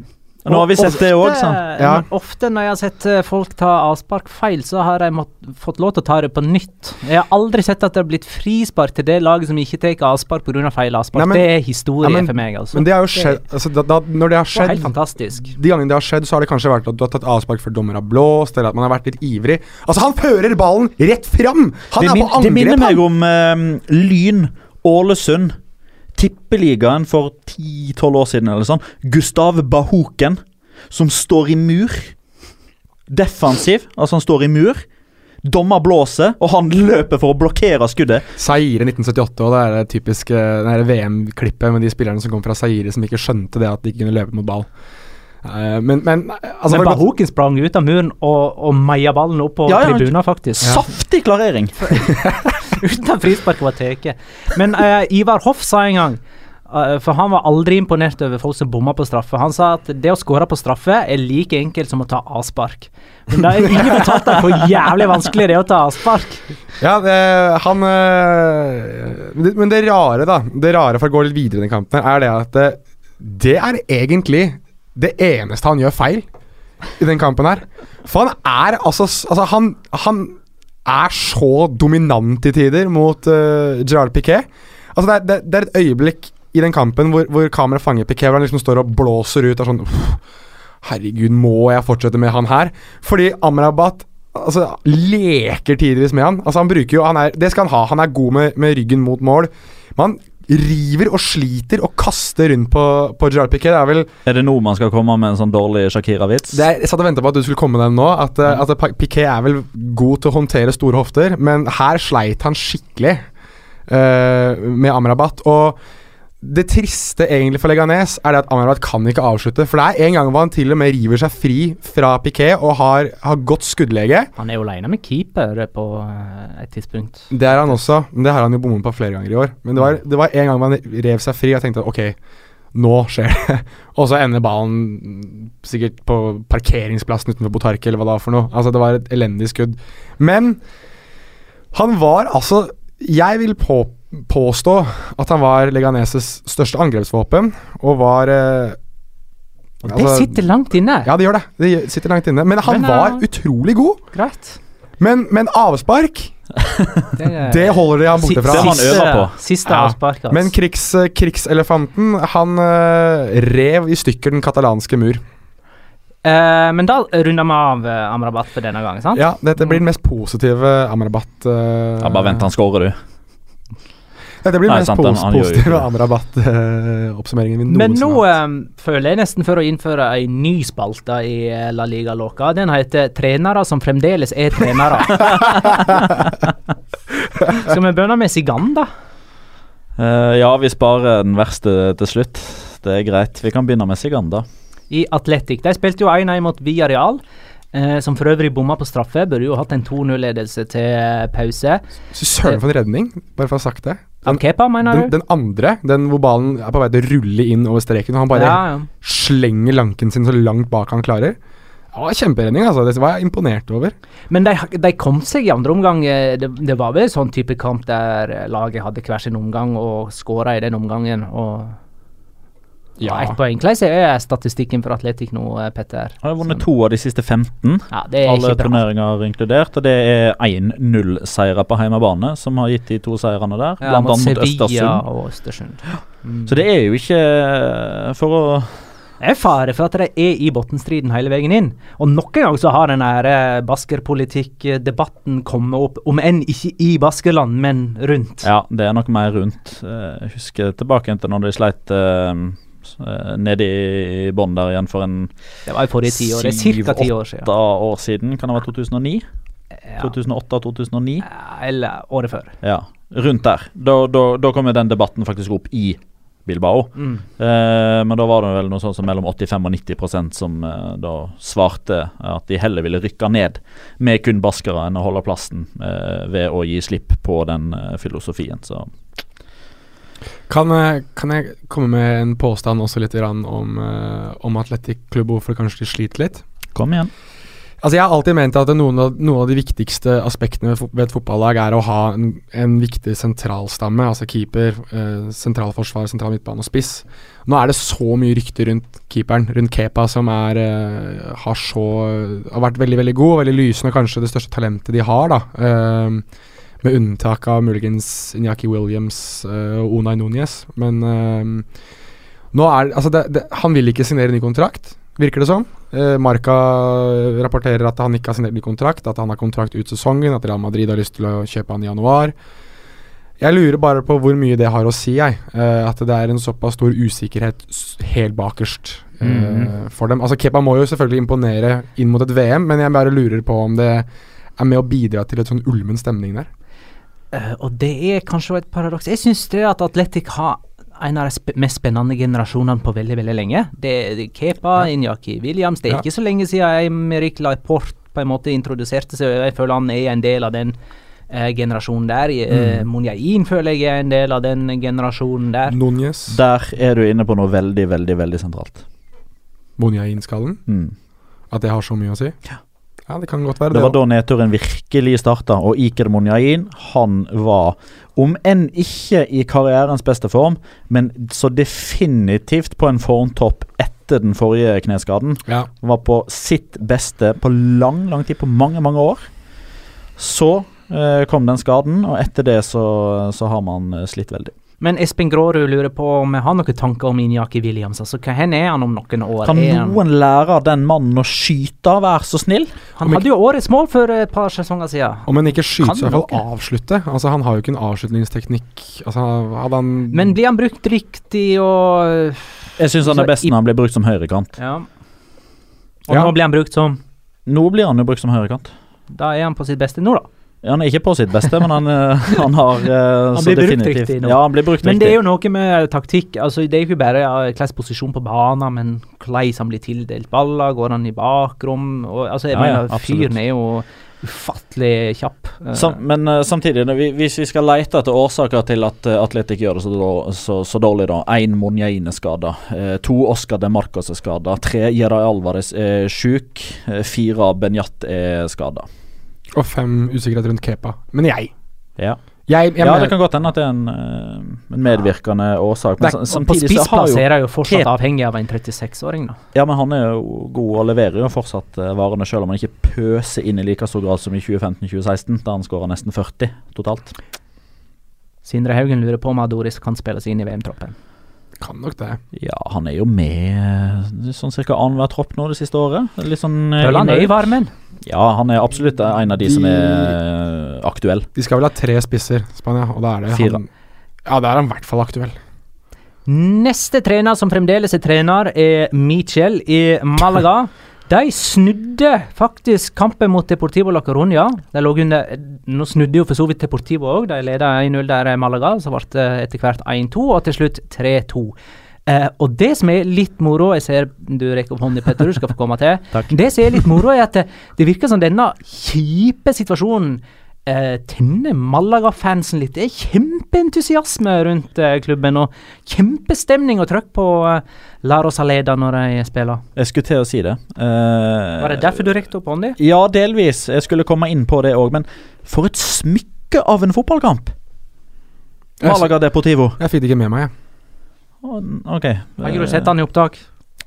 Nå har vi sett det òg, sant. Ja. Ofte når jeg har sett eh, folk ta avspark feil, så har jeg mått, fått lov til å ta det på nytt. Jeg har aldri sett at det har blitt frispark til det laget som ikke tar avspark pga. feil avspark. Nei, men- det er historie nei, men- for meg, altså. Men det har jo skjedd altså, da, da, Når det har Det helt fantastisk. De gangene det har skjedd, så har det kanskje vært at du har tatt avspark før dommer har blåst, eller at man har vært litt ivrig. Altså, han fører ballen rett fram! Han Det, er min, på det minner meg om uh, Lyn Ålesund. Tippeligaen for 10-12 år siden eller sånn. Gustav Bahoken, som står i mur. Defensiv, altså han står i mur. Dommer blåser, og han løper for å blokkere skuddet. Saire 1978, og det er det typiske er VM-klippet med de spillerne som kom fra Saire som ikke skjønte det at de ikke kunne løpe mot ball. Eh, men, men altså, Men Bahoken sprang ut av muren og, og meia ballen opp på Ja, ja, tribunen, faktisk. Saftig klarering! Uten at frisparket var tatt. Men uh, Ivar Hoff sa en gang uh, For han var aldri imponert over folk som bomma på straffe. Han sa at det å skåre på straffe er like enkelt som å ta avspark. Men det er ingen fortalt deg hvor jævlig vanskelig det er å ta avspark. Ja, det, han øh, det, Men det rare, da Det rare for å gå litt videre i den kampen, er det at det, det er egentlig det eneste han gjør feil i den kampen her. For han er altså, altså han, han er så dominant i tider mot uh, Gerard Piquet. Altså det, er, det, det er et øyeblikk i den kampen hvor, hvor kameraet fanger Piquet, hvor han liksom står og blåser ut. Og sånn Herregud, må jeg fortsette med han her? Fordi Amrabat altså, leker tidvis med han. Altså han bruker jo, han er, Det skal han ha. Han er god med, med ryggen mot mål. Men han river og sliter og kaster rundt på, på Gerard Piquet. Det er vel Er det nå man skal komme med en sånn dårlig Shakira-vits? Jeg satt og venta på at du skulle komme med den nå. At, mm. at Piquet er vel god til å håndtere store hofter, men her sleit han skikkelig. uh, med Amrabat. Og det triste egentlig for Leganes er det at Amrabat kan ikke avslutte. For det er en gang hvor han til og med river seg fri fra Piquet og har, har godt skuddlege. Han er jo aleine med keeper på eh, et tidspunkt. Det er han også, men det har han jo bommet på flere ganger i år. Men det var, det var en gang hvor han rev seg fri og tenkte tenkte ok, nå skjer det. og så ender ballen sikkert på parkeringsplassen utenfor Botarque eller hva det var for noe. Altså Det var et elendig skudd. Men han var altså Jeg vil på, påstå at han var Leganeses største angrepsvåpen, og var eh, Og altså- det sitter langt inne. Ja, det gjør det. Det sitter langt inne. Men han Men, var var utrolig god. Greit. Men, men avspark, Det, det holder de han borte Det fra. har han øver på. Siste Ja. avspark, altså. Men krigs, krigselefanten, han uh, rev i stykker den katalanske mur. Uh, men da runder vi av eh, Amrabat for denne gangen, sant? Ja, dette blir den mest positive Amrabat uh, Ja, bare vent, han scorer, du. Dette blir Nei, mest sant, pos han- han gjør positive. Amrabat-oppsummeringen vi Men nå eh, føler jeg nesten for å innføre ei ny spalte i eh, La Liga Loca. Den heter 'Trenere som fremdeles er trenere'. Skal vi begynne med Siganda? Uh, ja, vi sparer den verste til slutt. Det er greit. Vi kan begynne med Siganda. I Atletic. De spilte jo 1-1 mot Villarreal. Eh, som for øvrig bomma på straffe. Burde jo hatt en 2-0-ledelse til pause. Så Søren for en redning, bare for å ha sagt det. Av Kepa, mener Den, du? den andre, den hvor ballen er på vei til å rulle inn over streken, og han bare ja, ja. slenger lanken sin så langt bak han klarer. Det var kjemperedning, altså. Det var jeg imponert over. Men de, de kom seg i andre omgang. eh, Det, det var vel sånn type kamp der eh, laget hadde hver sin omgang og skåra i den omgangen. Og ja. ett poeng. Hvordan er statistikken for Atletic nå, eh, Petter? Han har vunnet to av de siste 15. Ja, det er Alle ikke bra. turneringer inkludert. Og det er 1-0-seire på hjemmebane som har gitt de to seirene der. Ja, blant mot annet mot Sevilla Østersund. og Østersund. Mm. Så det er jo ikke eh, for å Det er fare for at de er i bunnstriden hele veien inn. Og nok en gang så har den eh, baskerpolitikk-debatten kommet opp, om enn ikke i Baskerland, men rundt. Ja, det er nok mer rundt. Jeg husker tilbake til når de sleit nede i bånn der igjen for en Det var i forrige tiår. Ca. ti år siden. år siden. Kan det være 2009? Ja. 2008-2009? Eller året før. Ja, rundt der. Da, da, da kom jo den debatten faktisk opp i Bilbao. Mm. Eh, men da var det vel noe sånn som mellom 85 og 90% som eh, da svarte at de heller ville rykke ned med kun baskere enn å holde plassen eh, ved å gi slipp på den eh, filosofien. Så Kan, eh, kan jeg komme med en påstand også litt grann om, uh, om Atletic Klubb, hvorfor kanskje de sliter litt? kom igjen. Altså Jeg har alltid ment at noen av, noen av de viktigste aspektene ved et fotballag er å ha en, en viktig sentralstamme, altså keeper, eh, sentralforsvar, sentral midtbane og spiss. Nå er det så mye rykter rundt keeperen, rundt Kepa, som er, eh, har så Har vært veldig, veldig god, og veldig lysende, og kanskje det største talentet de har, da. Eh, med unntak av muligens Inyaki Williams eh, og Unai Núñez. Men eh, nå er altså det, det, Han vil ikke signere ny kontrakt, virker det som. Eh, Marca rapporterer at han ikke har signert ny kontrakt, at han har kontrakt ut sesongen, at Real Madrid har lyst til å kjøpe han i januar. Jeg lurer bare på hvor mye det har å si, jeg. Uh, at det er en såpass stor usikkerhet helt bakerst eh, Mhm. for dem. Altså Kepa må jo selvfølgelig imponere inn mot et VM, men jeg bare lurer på om det er med å bidra til et sånn ulmen stemning der. Eh, og det er kanskje et paradoks. Jeg syns det at Atletic har en av de sp mest spennende generasjonene på veldig veldig lenge. Det er Kepa, Inyaki Williams. Det er Ja. ikke så lenge siden Emerick Laiport på en måte introduserte seg. og Jeg føler han er en del av den eh, generasjonen der. Uh, Monjain føler jeg er en del av den generasjonen der. Núñez, Der er du inne på noe veldig, veldig veldig sentralt. Monjain-skallen. Mm. At det har så mye å si. Ja. Ja, det kan godt være Det det. var da nedturen virkelig starta, og Iker Monjain han var, om enn ikke i karrierens beste form, men så definitivt på en formtopp etter den forrige kneskaden. Ja. Han var på sitt beste på lang, lang tid, på mange, mange år. Så eh, kom den skaden, og etter det så, så har man eh, slitt veldig. Men Espen Grårud lurer på om jeg har noen tanker om Inyaki Williams. Altså, Hva hen er han om noen år? Kan noen lære den mannen å skyte, vær så snill? han hadde jo årets mål for et par sesonger siden. Om han ikke skyter, så i hvert fall avslutte. Altså Han har jo ikke en avslutningsteknikk. Altså Hadde han Men blir han brukt riktig og Jeg syns han er best når han blir brukt som høyrekant. Ja. Og Ja. nå blir han brukt som Nå blir han jo brukt som høyrekant. Da er han på sitt beste nå, da. Han er ikke på sitt beste, men han, eh, han har eh, Han så blir brukt definitivt- riktig nå. Ja, han blir brukt Men det er jo noe med taktikk. altså Det er ikke bare ja, hvilken posisjon på banen, men hvordan han blir tildelt baller. Går han i bakrom? Og, altså jeg Ja, mener, ja, Fyren er jo ufattelig kjapp. Eh, Sam, men uh, samtidig, vi, hvis vi skal lete etter årsaker til at uh, Atletic gjør det så, så, så dårlig, da. Én Monjein er skada. to Oscar de Marcos er skada. Tre Jeray Alvarez er sjuk. fire Benjat er skada. Og fem usikkerhet rundt Kepa. Men jeg Ja. Jeg, jeg ja, det kan godt hende at det er en, eh, en medvirkende årsak. Men Det er- på samtidig så har jo er jo fortsatt Kepa. avhengig av en 36-åring, da. Ja, men han er jo god og leverer jo fortsatt eh, varene, selv om han ikke pøser inn i like stor grad som i 2015-2016, da han skåra nesten 40 totalt. Sindre Haugen lurer på om Adoris kan spilles inn i VM-troppen. kan nok det. Ja, han er jo med eh, sånn cirka annenhver tropp nå det siste året. Litt sånn Føler han er i varmen. Ja, han er absolutt en av de, De- som er aktuell. De skal vel ha tre spisser, Spania, og da er det Fire. han Ja, da er han i hvert fall aktuell. Neste trener som fremdeles er trener, er Michel i Malaga. De snudde faktisk kampen mot Deportivo La Coruña. De lå under Nå snudde jo for så vidt Deportivo òg. De leda 1-0 der i Malaga. Så ble det etter hvert 1-2, og til slutt 3-2. Eh, og det som er litt moro Jeg ser du rekker opp hånda, Petter. Du skal få komme til. Takk. Det som er litt moro, er at det, det virker som denne kjipe situasjonen eh, tenner Malaga-fansen litt. Det er kjempeentusiasme rundt eh, klubben, og kjempestemning og trøkk på eh, La Rosaleda når de spiller. Jeg skulle til å si det. Eh, Var det derfor du rekte opp hånda? Ja, delvis. Jeg skulle komme inn på det òg, men for et smykke av en fotballkamp! Malaga Deportivo. jeg fikk det ikke med meg, jeg. Ok. Har ikke du sett han i opptak?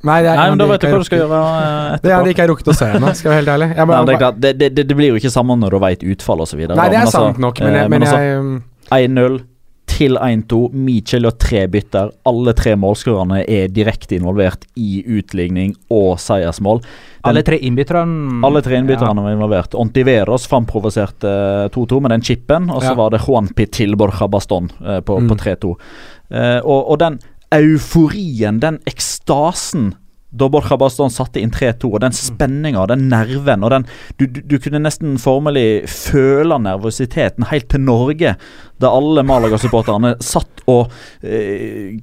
Nei, er Nei, men da vet du hva du skal gjøre etterpå. Det er en etterpå. de ikke jeg rukket å se ennå, skal jeg være helt ærlig. Jeg Nei, bare, men det, er klart, det, det, det blir jo ikke samme når du veit utfall osv. nei, det er sant nok, men, jeg, men jeg um, 1-0 til 1-2. Michel og tre bytter. Alle tre målskårerne er direkte involvert i utligning og seiersmål. Den- Alle tre innbytterne alle tre innbytterne var involvert. Ontiveros framprovoserte eh, 2-2 med den chipen, og så Ja. var det Juanpi til Borja Baston eh, på, Mm. på 3-2. Eh, og, og den euforien, den ekstasen da Borja Baston satte inn 3-2, og den spenninga, den nerven og den du, du, du kunne nesten formelig føle nervøsiteten helt til Norge, da alle Malaga-supporterne satt og eh,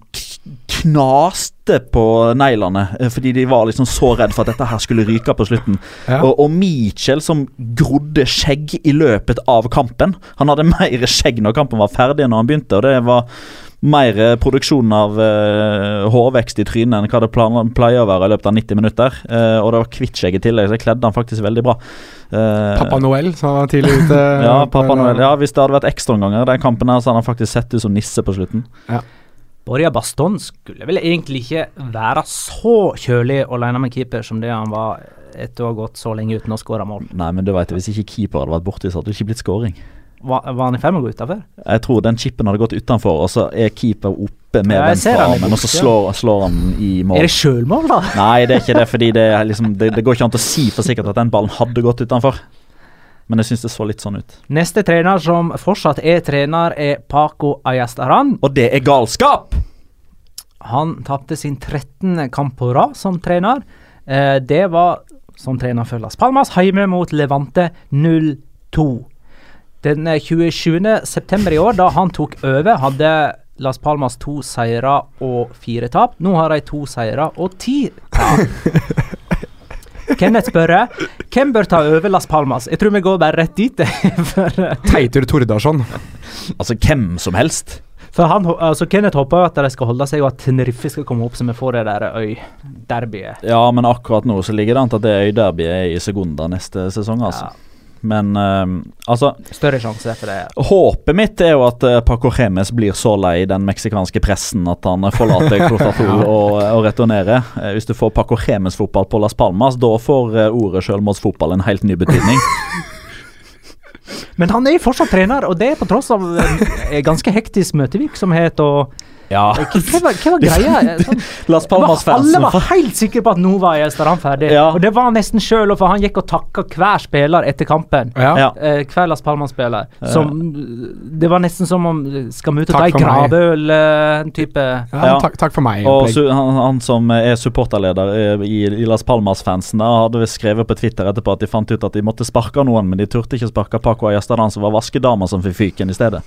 knaste på neglene eh, fordi de var liksom så redd for at dette her skulle ryke på slutten. ja. Og, og Michel som grodde skjegg i løpet av kampen. Han hadde mer skjegg når kampen var ferdig enn når han begynte, og det var mer eh, produksjon av uh, hårvekst i trynet enn hva det pleier å være i løpet av 90 minutter. Uh, og det var kvittskjegg i tillegg, så jeg kledde han faktisk veldig bra. Uh, Pappa Noel sa tidlig ute. ja, pappa Noel. Ja, hvis det hadde vært ekstraomganger i den kampen, her, så hadde han faktisk sett ut som nisse på slutten. Borja Baston skulle vel egentlig ikke være så kjølig alene med keeper som det han var etter å ha gått så lenge uten å skåre mål. Nei, men du vet, hvis ikke keeper hadde vært borti, så hadde det ikke blitt skåring. Var, var han i ferd med å gå utafor? Jeg tror den chipen hadde gått utenfor, og så er keeper oppe med Ja, venstrearmen, og så slår, slår han i mål. Er det sjølmål, da? Nei, det er ikke det, fordi det, liksom, det, det går ikke an å si for sikkert at den ballen hadde gått utenfor. Men jeg syns det så litt sånn ut. Neste trener som fortsatt er trener, er Paco Ayastaran. Og det er galskap! Han tapte sin 13. kamp på rad som trener. Eh, det var som trener for Las Palmas hjemme mot Levante 0-2. Den eh, 27. september i år, da han tok over, hadde Las Palmas to seire og fire tap. Nå har de to seire og ti tap. Kenneth spør hvem bør ta over Las Palmas. Jeg tror vi går bare rett dit. for, Teitur Tordarsson. Altså, hvem som helst. for han, altså Kenneth håper at de skal holde seg, og at Tenerife skal komme opp, så vi får det der øyderbyet. Ja, men akkurat nå så ligger det an til at det øyderbyet er i Segunda neste sesong, altså. Men eh, altså Større sjanse for det. Håpet mitt er jo at uh, Paco Remes blir så lei den meksikanske pressen at han forlater Cruz Azul og, og returnerer. Eh, hvis du får Paco Remes-fotball på Las Palmas, da får eh, ordet selvmordsfotball en helt ny betydning. Men han er fortsatt trener, og det er på tross av ganske hektisk møtevirksomhet og Ja. Hva var, hva var greia? Sånn, Las var, alle var helt sikre på at nå var Estadan ferdig. Ja. Og det var han nesten sjøl, for han gikk og takka hver spiller etter kampen. Ja. Eh, hver Las Palmas-spiller. Som Det var nesten som om Skal vi ut og ta ei for meg. gravøl, eh, en type Ja, Ja. Takk, takk for meg. Og han, han som er supporterleder i, i Las Palmas-fansen, hadde vi skrevet på Twitter etterpå at de fant ut at de måtte sparke noen, men de turte ikke sparke Paco Ayestadan, som var vaskedama som fikk fyken i stedet.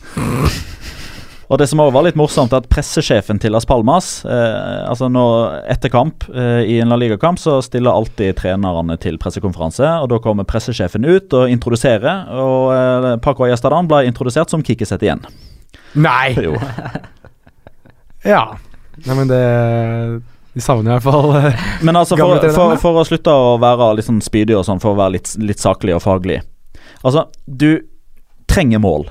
Og det som også var litt morsomt, er at pressesjefen til Las Palmas eh, Altså nå Etter kamp eh, i en La Liga-kamp så stiller alltid trenerne til pressekonferanse. Og Da kommer pressesjefen ut og introduserer, og eh, Paco Ayestadan ble introdusert som Kikkiset igjen. Nei! Jo. Ja. Nei, men det De savner i hvert fall eh, Men altså, for, for, for å slutte å være litt sånn spydig og sånn, for å være litt, litt saklig og faglig Altså, du trenger mål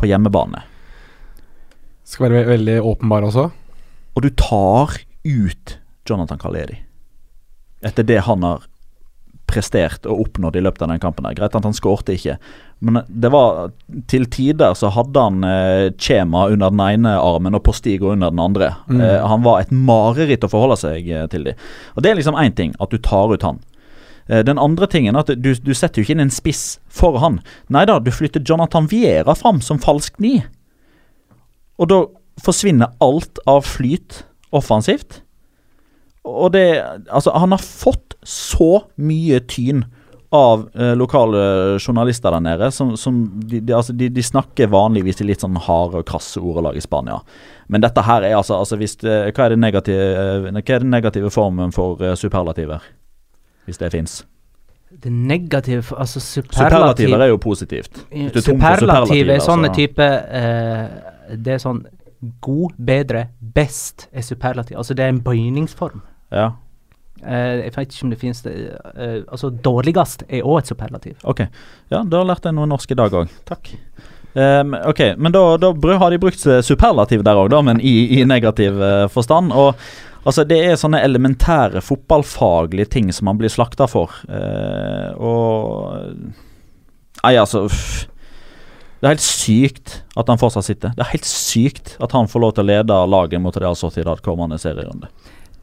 på hjemmebane, Skal være ve veldig åpenbar også. og du tar ut Jonathan Kaleri etter det han har prestert og oppnådd i løpet av den kampen. Der. Greit at han skårte ikke, men det var til tider så hadde han eh, Chema under den ene armen og Postigo under den andre. Mm. Eh, han var et mareritt å forholde seg eh, til dem. Og Det er liksom én ting, at du tar ut han. Eh, Den andre tingen er at du, du setter jo ikke inn en spiss for han. Nei da, du flytter Jonathan Viera fram som falsk ni. Og da forsvinner alt av flyt offensivt. Og det Altså, han har fått så mye tyn av eh, lokale journalister der nede, som, som de, de, altså, de, de snakker vanligvis i litt sånn harde og krasse ordelag i Spania. Men dette her er altså, altså hvis det, hva, er det negative, eh, den negative formen for eh, superlativer? Hvis det fins. Det negative Altså superlativ Superlativer er jo positivt. Er Superlativ er sånne altså. type eh, Det er sånn god, bedre, best er superlativ. Altså det er en bøyningsform. Ja, Uh, jeg vet ikke om det finnes det uh, Altså dårligst er òg et superlativ. ok. Ja, da lærte jeg noe norsk i dag òg. Takk. Um, ok, men da, da har de brukt eh, superlativ der òg, men i, i negativ uh, forstand. Og altså, det er sånne elementære fotballfaglige ting som man blir slakta for. Og Nei, altså uff. Det er helt sykt at han fortsatt sitter. Det er helt sykt at han får lov til å lede laget mot Real Sociedad kommende serierunde.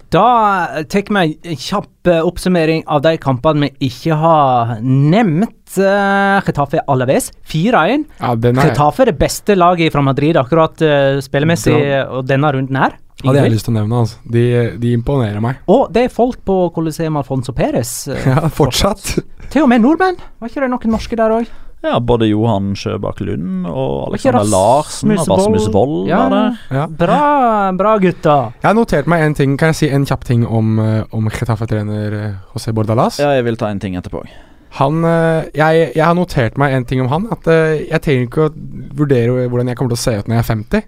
Da tar vi en kjapp eh, oppsummering av de kampene vi ikke har nevnt. Chetafe Getafe Alaves 4-1. Ja, Chetafe er, det beste laget fra Madrid akkurat eh, spillemessig og denne runden her. hadde jeg lyst til å nevne. Altså. De, de imponerer meg. Og det er folk på Coliseum Alfonso Perez. eh, Ja, fortsatt. Til og med nordmenn. Var ikke det noen norske der òg? Ja, både Johan Sjøbakk Lund og Alexander Larsen og Rasmus Wold Ja. var der. Ja. Bra, bra gutta. Jeg har notert meg en ting. Kan jeg si en kjapp ting om, eh, om Chetaffe-trener eh, José Bordalas? Ja, jeg vil ta en ting etterpå. Han, eh, jeg, jeg har notert meg en ting om han. At jeg trenger ikke å vurdere hvordan jeg kommer til å se ut når jeg er 50.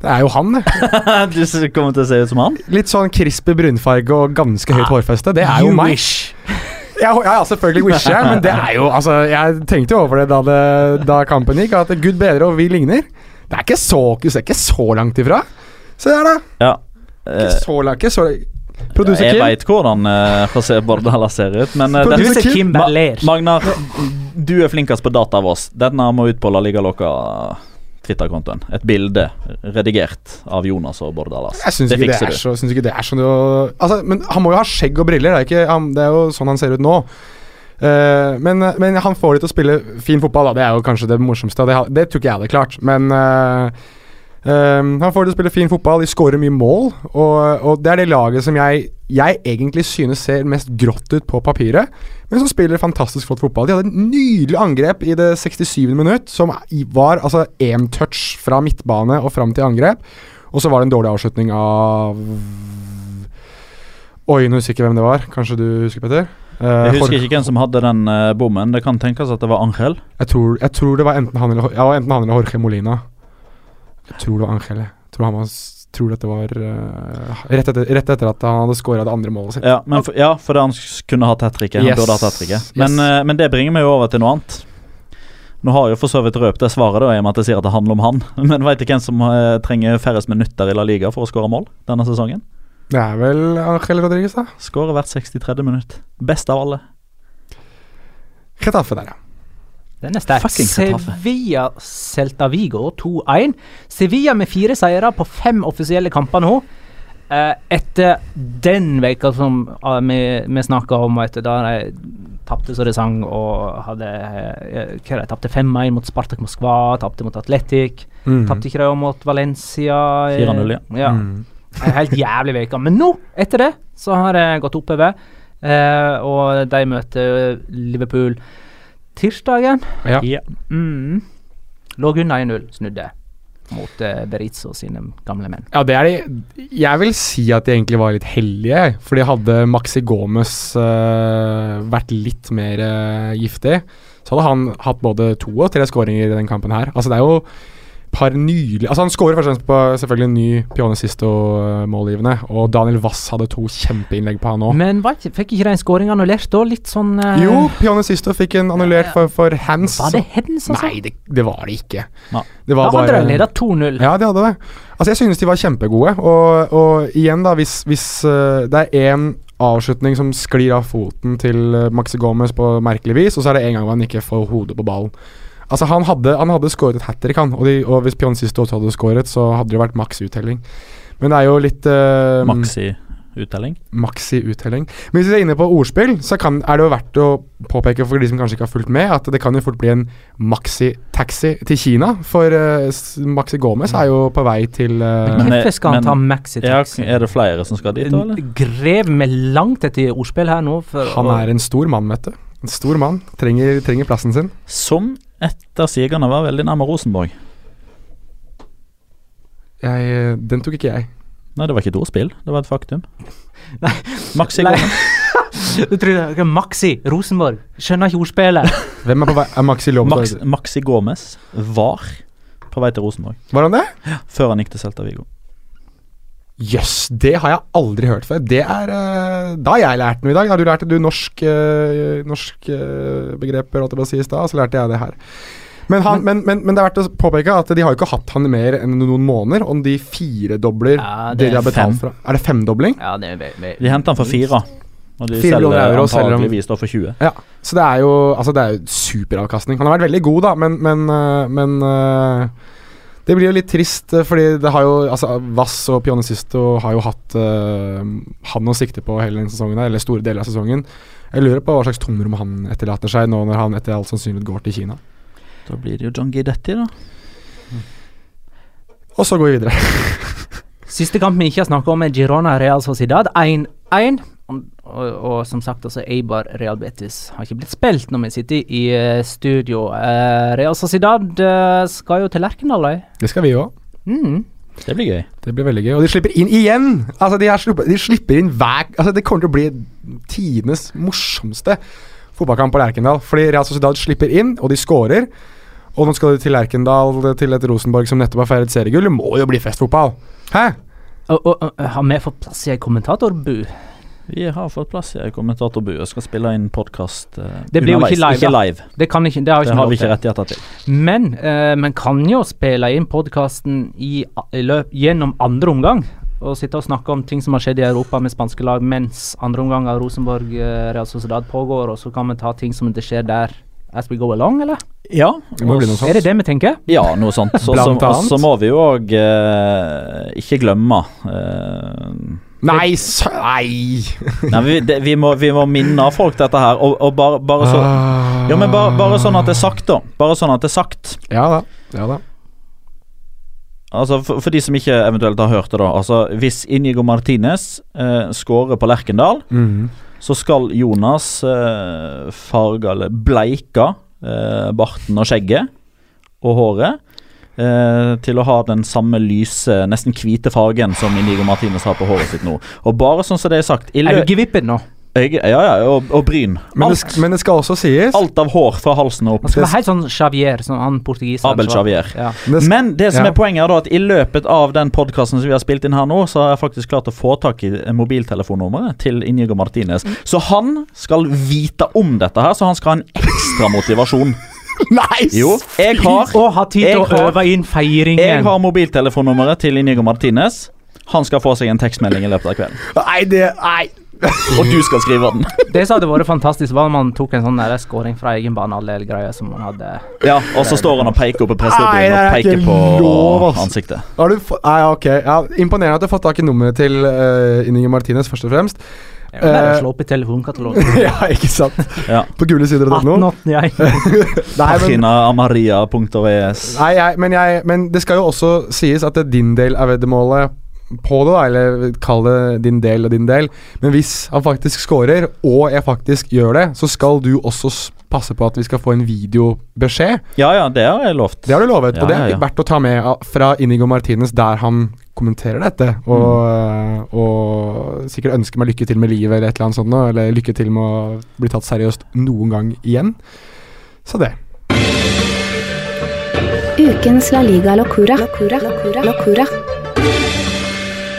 Det er jo han, det. du kommer til å se ut som han? Litt sånn crispy brunfarge og ganske høyt hårfeste. Det er jo meg. Ja, ja, selvfølgelig wisher jeg, men det er jo Altså, jeg tenkte jo over det da, det, da kampen gikk, at gud bedre og vi ligner. Det er ikke så, det er ikke så langt ifra. Se der, da. Ja. Ikke Eh, så langt. Ikke så Producer jeg Kim. veit hvordan uh, José Bordala ser ut, men uh, Producer Kim. Berler. Magnar, du er flinkest på data av oss. Denne må ut på La Liga Loca Twitter-kontoen. Et bilde redigert av Jonas og Bård Dallas. Jeg syns ikke, ikke det er sånn jo, altså, Men han må jo ha skjegg og briller. Det er, ikke, han, det er jo sånn han ser ut nå. Uh, men, men han får de til å spille fin fotball, da. Det er jo kanskje det morsomste. Det, det tror ikke jeg hadde klart. Men eh, eh, han får det til å spille fin fotball. De skårer mye mål. Og, og det er det laget som jeg, jeg egentlig synes ser mest grått ut på papiret, men som spiller fantastisk flott fotball. De hadde et nydelig angrep i det 67. minutt, som var altså én touch fra midtbane og fram til angrep. Og så var det en dårlig avslutning av Oi, nå husker jeg ikke hvem det var. Kanskje du husker, Petter? Eh, Jeg husker ikke hvem som hadde den uh, bommen. Det kan tenkes at det var Angel. Jeg tror, jeg tror det var enten han eller, ja, enten han eller Jorge Molina. Jeg tror det var Angel. jeg. Tror, han var, tror dette var uh, rett, etter, rett etter at han hadde scora det andre målet sitt. Ja, men for, ja for han kunne hatt hat tricket. Yes. hat tricket. Yes. Men, eh, men det bringer meg jo over til noe annet. Nå har jeg jo for så vidt røpt det svaret, da, i og med at jeg sier at det handler om han. Men veit du hvem som uh, trenger færrest minutter i La Liga for å skåre mål denne sesongen? Det er vel Angel Rodriguez, da. Skårer hvert 63. minutt. Best av alle. Getafe der, ja. Den er sterk. Sevilla Celta Vigo 2-1. Sevilla med fire seire på fem offisielle kamper nå. Eh, etter den veka som uh, vi, vi snakka om, vet du, da de tapte så det sang og hadde uh, Hva de tapte 5-1 mot Spartak Moskva, tapte mot Atletic. Mm. Tapte ikke de mot Valencia? eh, 4-0, ja. ja. Mm. Helt jævlig veke. Men nå, etter det, så har det gått oppover. Eh, og de møter Liverpool tirsdagen. Ja. Ja. Mm. Lå unna 1-0, snudde mot eh, Berizzo sine gamle menn. Ja, det er de Jeg vil si at de egentlig var litt heldige, fordi For de hadde Maxi Gomez eh, vært litt mer eh, giftig, så hadde han hatt både to og tre skåringer i den kampen her. Altså, det er jo par nylig Altså, han skårer først og fremst på selvfølgelig en ny Pianesisto-målgivende, og Daniel Wass hadde to kjempeinnlegg på han òg. Men var ikke, fikk ikke den en scoring annullert da? Litt sånn uh... Jo, Pianesisto fikk en annullert for, for hands. Var det hands, altså? Nei, det, det var det ikke. Ja. Det Da var hadde bare de leda 2-0. Ja, de hadde det. Altså, jeg synes de var kjempegode. Og, og igjen, da, hvis, hvis uh, det er én avslutning som sklir av foten til Maxi Gomez på merkelig vis, og så er det en gang hvor han ikke får hodet på ballen. Altså, han hadde, han hadde skåret et hat trick, han. Og, de, og hvis Pionsisto også hadde skåret, så hadde det vært maks uttelling. Men det er jo litt uh, Maxi-uttelling. Maxi uttelling. Men hvis vi er inne på ordspill, så kan, er det jo verdt å påpeke for de som kanskje ikke har fulgt med, at det kan jo fort bli en maxi-taxi til Kina. For uh, Maxi Gomez er jo på vei til uh, Men- Hvorfor skal han men- ta maxitaxi? er det flere som skal dit, eller? Grev med langt etter ordspill her nå. For Han er en stor mann, vet du. En stor mann. Trenger, trenger plassen sin. Som etter sigerne var veldig nærme Rosenborg. Jeg, eh, den tok ikke jeg. Nei, det var ikke et ordspill, det var et faktum. Nei. Maxi Nei. Du tror det er Maxi, Rosenborg. Skjønner ikke ordspillet. Hvem er på vei? Er Maxi Lobos Max, Maxi Gomez var på vei til Rosenborg Var han det? før han gikk til Celta Vigo. Jøss, det har jeg aldri hørt før. Det er eh, Da har jeg lært noe i dag. Da du lærte du norsk, uh, norsk eh, begreper, holdt jeg på å si i stad, så lærte jeg det her. Men, han, men, men, men det er verdt å påpeke at de har jo ikke hatt han mer enn noen måneder, om de firedobler Ja, det, det de har betalt fem. fra. Er det femdobling? Ja, det er ve- ve- De henter han for fire, og de selger euro antakeligvis da for 20. Ja, så det er jo Altså det er jo superavkastning. Han har vært veldig god, da, men Men, uh, men det blir jo litt trist, øh, fordi det har jo Altså Vass og Pianesisto har jo hatt uh, han å sikte på hele denne sesongen, eller store deler av sesongen. Jeg lurer på hva slags tomrom han etterlater seg nå når han etter all sannsynlighet går til Kina. Da blir det jo John Guidetti, da. Og så går vi videre. Siste kamp vi ikke har snakket om, er Girona Real Sociedad 1-1. Og, og, som sagt, altså Eibar Real Betis har ikke blitt spilt når vi sitter i eh, studio. Uh, Real Sociedad uh, skal jo til Lerkendal, de. Det skal vi òg. Mm. Det blir gøy. Det blir veldig gøy. Og de slipper inn igjen! Altså De, har sluppet, de slipper inn hver Altså Det kommer til å bli tidenes morsomste fotballkamp på Lerkendal. Fordi Real Sociedad slipper inn, og de scorer. Og nå skal de til Lerkendal, til et Rosenborg som nettopp har feiret seriegull. Det må jo bli festfotball! Hæ? Og, og, og, har vi fått plass i ei kommentatorbu? Vi har fått plass i kommentatorbu og skal spille inn podkast uh, Det blir jo ikke live, Ikke live. Det, kan ikke, det har, Det ikke har vi ikke rettigheter til. Men uh, man kan jo spille inn podkasten gjennom andre omgang. Og sitte og snakke om ting som har skjedd i Europa med spanske lag mens andre omgang av Rosenborg uh, Real Sociedad pågår, og så kan vi ta ting som det skjer der as we go along, eller? Ja, Det. Er det det vi tenker? ja noe sånt. Så, så, så må vi jo òg eh, ikke glemme eh, Nei, sø... Nei! Nei, vi, det, vi, må, vi må minne folk dette her, og, og bare, bare så Ja, men bare, bare sånn at det er sagt, da. Bare sånn at det er sagt. Ja da. Ja da. Altså, for, for de som ikke eventuelt har hørt det, da. Altså, hvis Inigo Martinez eh, scorer på Lerkendal, Mhm. så skal Jonas eh, farge eller bleike eh, barten og skjegget og håret eh, til å ha den samme lyse, nesten hvite fargen som Inigo Martinez har på håret sitt nå. Og bare sånn som det er sagt i Er du gevippet nå? Jeg, Ja, ja, og, og bryn. Men, det, men det skal også sies alt av hår fra halsen og opp. Han skal være helt sånn Xavier, sånn han portugiseren. Abel Javier. Ja. Men det som ja. er poenget er da at i løpet av den podkasten som vi har spilt inn her nå, så har jeg faktisk klart å få tak i mobiltelefonnummeret til Inigo Martinez. Så han skal vite om dette her, så han skal ha en ekstra motivasjon. Nice! Jo, jeg har, Og ha tid til å øve inn feiringen. jeg har mobiltelefonnummeret til Inigo Martinez. Han skal få seg en tekstmelding i løpet av kvelden. Nei, det Nei! og du skal skrive den. Det som hadde vært fantastisk, var om man tok en sånn skåring scoring fra egen del greier som man hadde Ja, og så står han og peker opp på det og er peker på lov, ansiktet. Har du nei, ok, ja, Imponerende at du har fått tak i nummeret til uh, Inigo Martinez, først og fremst. Det er jo bare slå opp i telefonkatalogen. ja, ikke sant? Ja. På gule sider.no. 1881. Nei, men, Paginaamaria.es. nei jeg, men, jeg, men det skal jo også sies at det er din del av veddemålet på det, da, eller kall det din del og din del. Men hvis han faktisk scorer, og jeg faktisk gjør det, så skal du også passe på at vi skal få en videobeskjed. Ja ja, det har jeg lovt. Det har du lovet, Ja, og det er ja, ja. verdt å ta med fra Inigo Martinez, der han kommenterer dette. Og, og sikkert ønsker meg lykke til med livet eller et eller annet sånt noe, eller lykke til med å bli tatt seriøst noen gang igjen. Så det. Ukens La Liga Locura. Locura. Locura. Locura.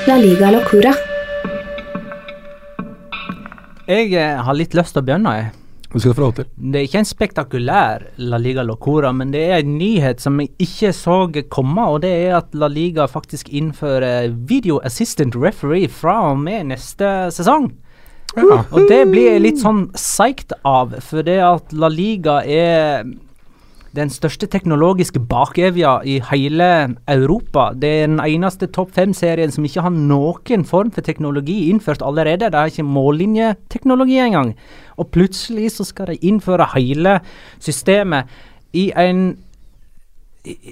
La Liga Locura. Jeg eh, har litt lyst til å begynne, jeg. Det skal du få lov til. Det er ikke en spektakulær La Liga Locora, men det er en nyhet som jeg ikke så komme, og det er at La Liga faktisk innfører video assistant referee fra og med neste sesong. Ja. Og det blir jeg litt sånn psyched av, for det at La Liga er den største teknologiske bakevja i hele Europa. Det er den eneste topp fem-serien som ikke har noen form for teknologi innført allerede. Det er ikke mållinjeteknologi engang. Og plutselig så skal de innføre hele systemet i en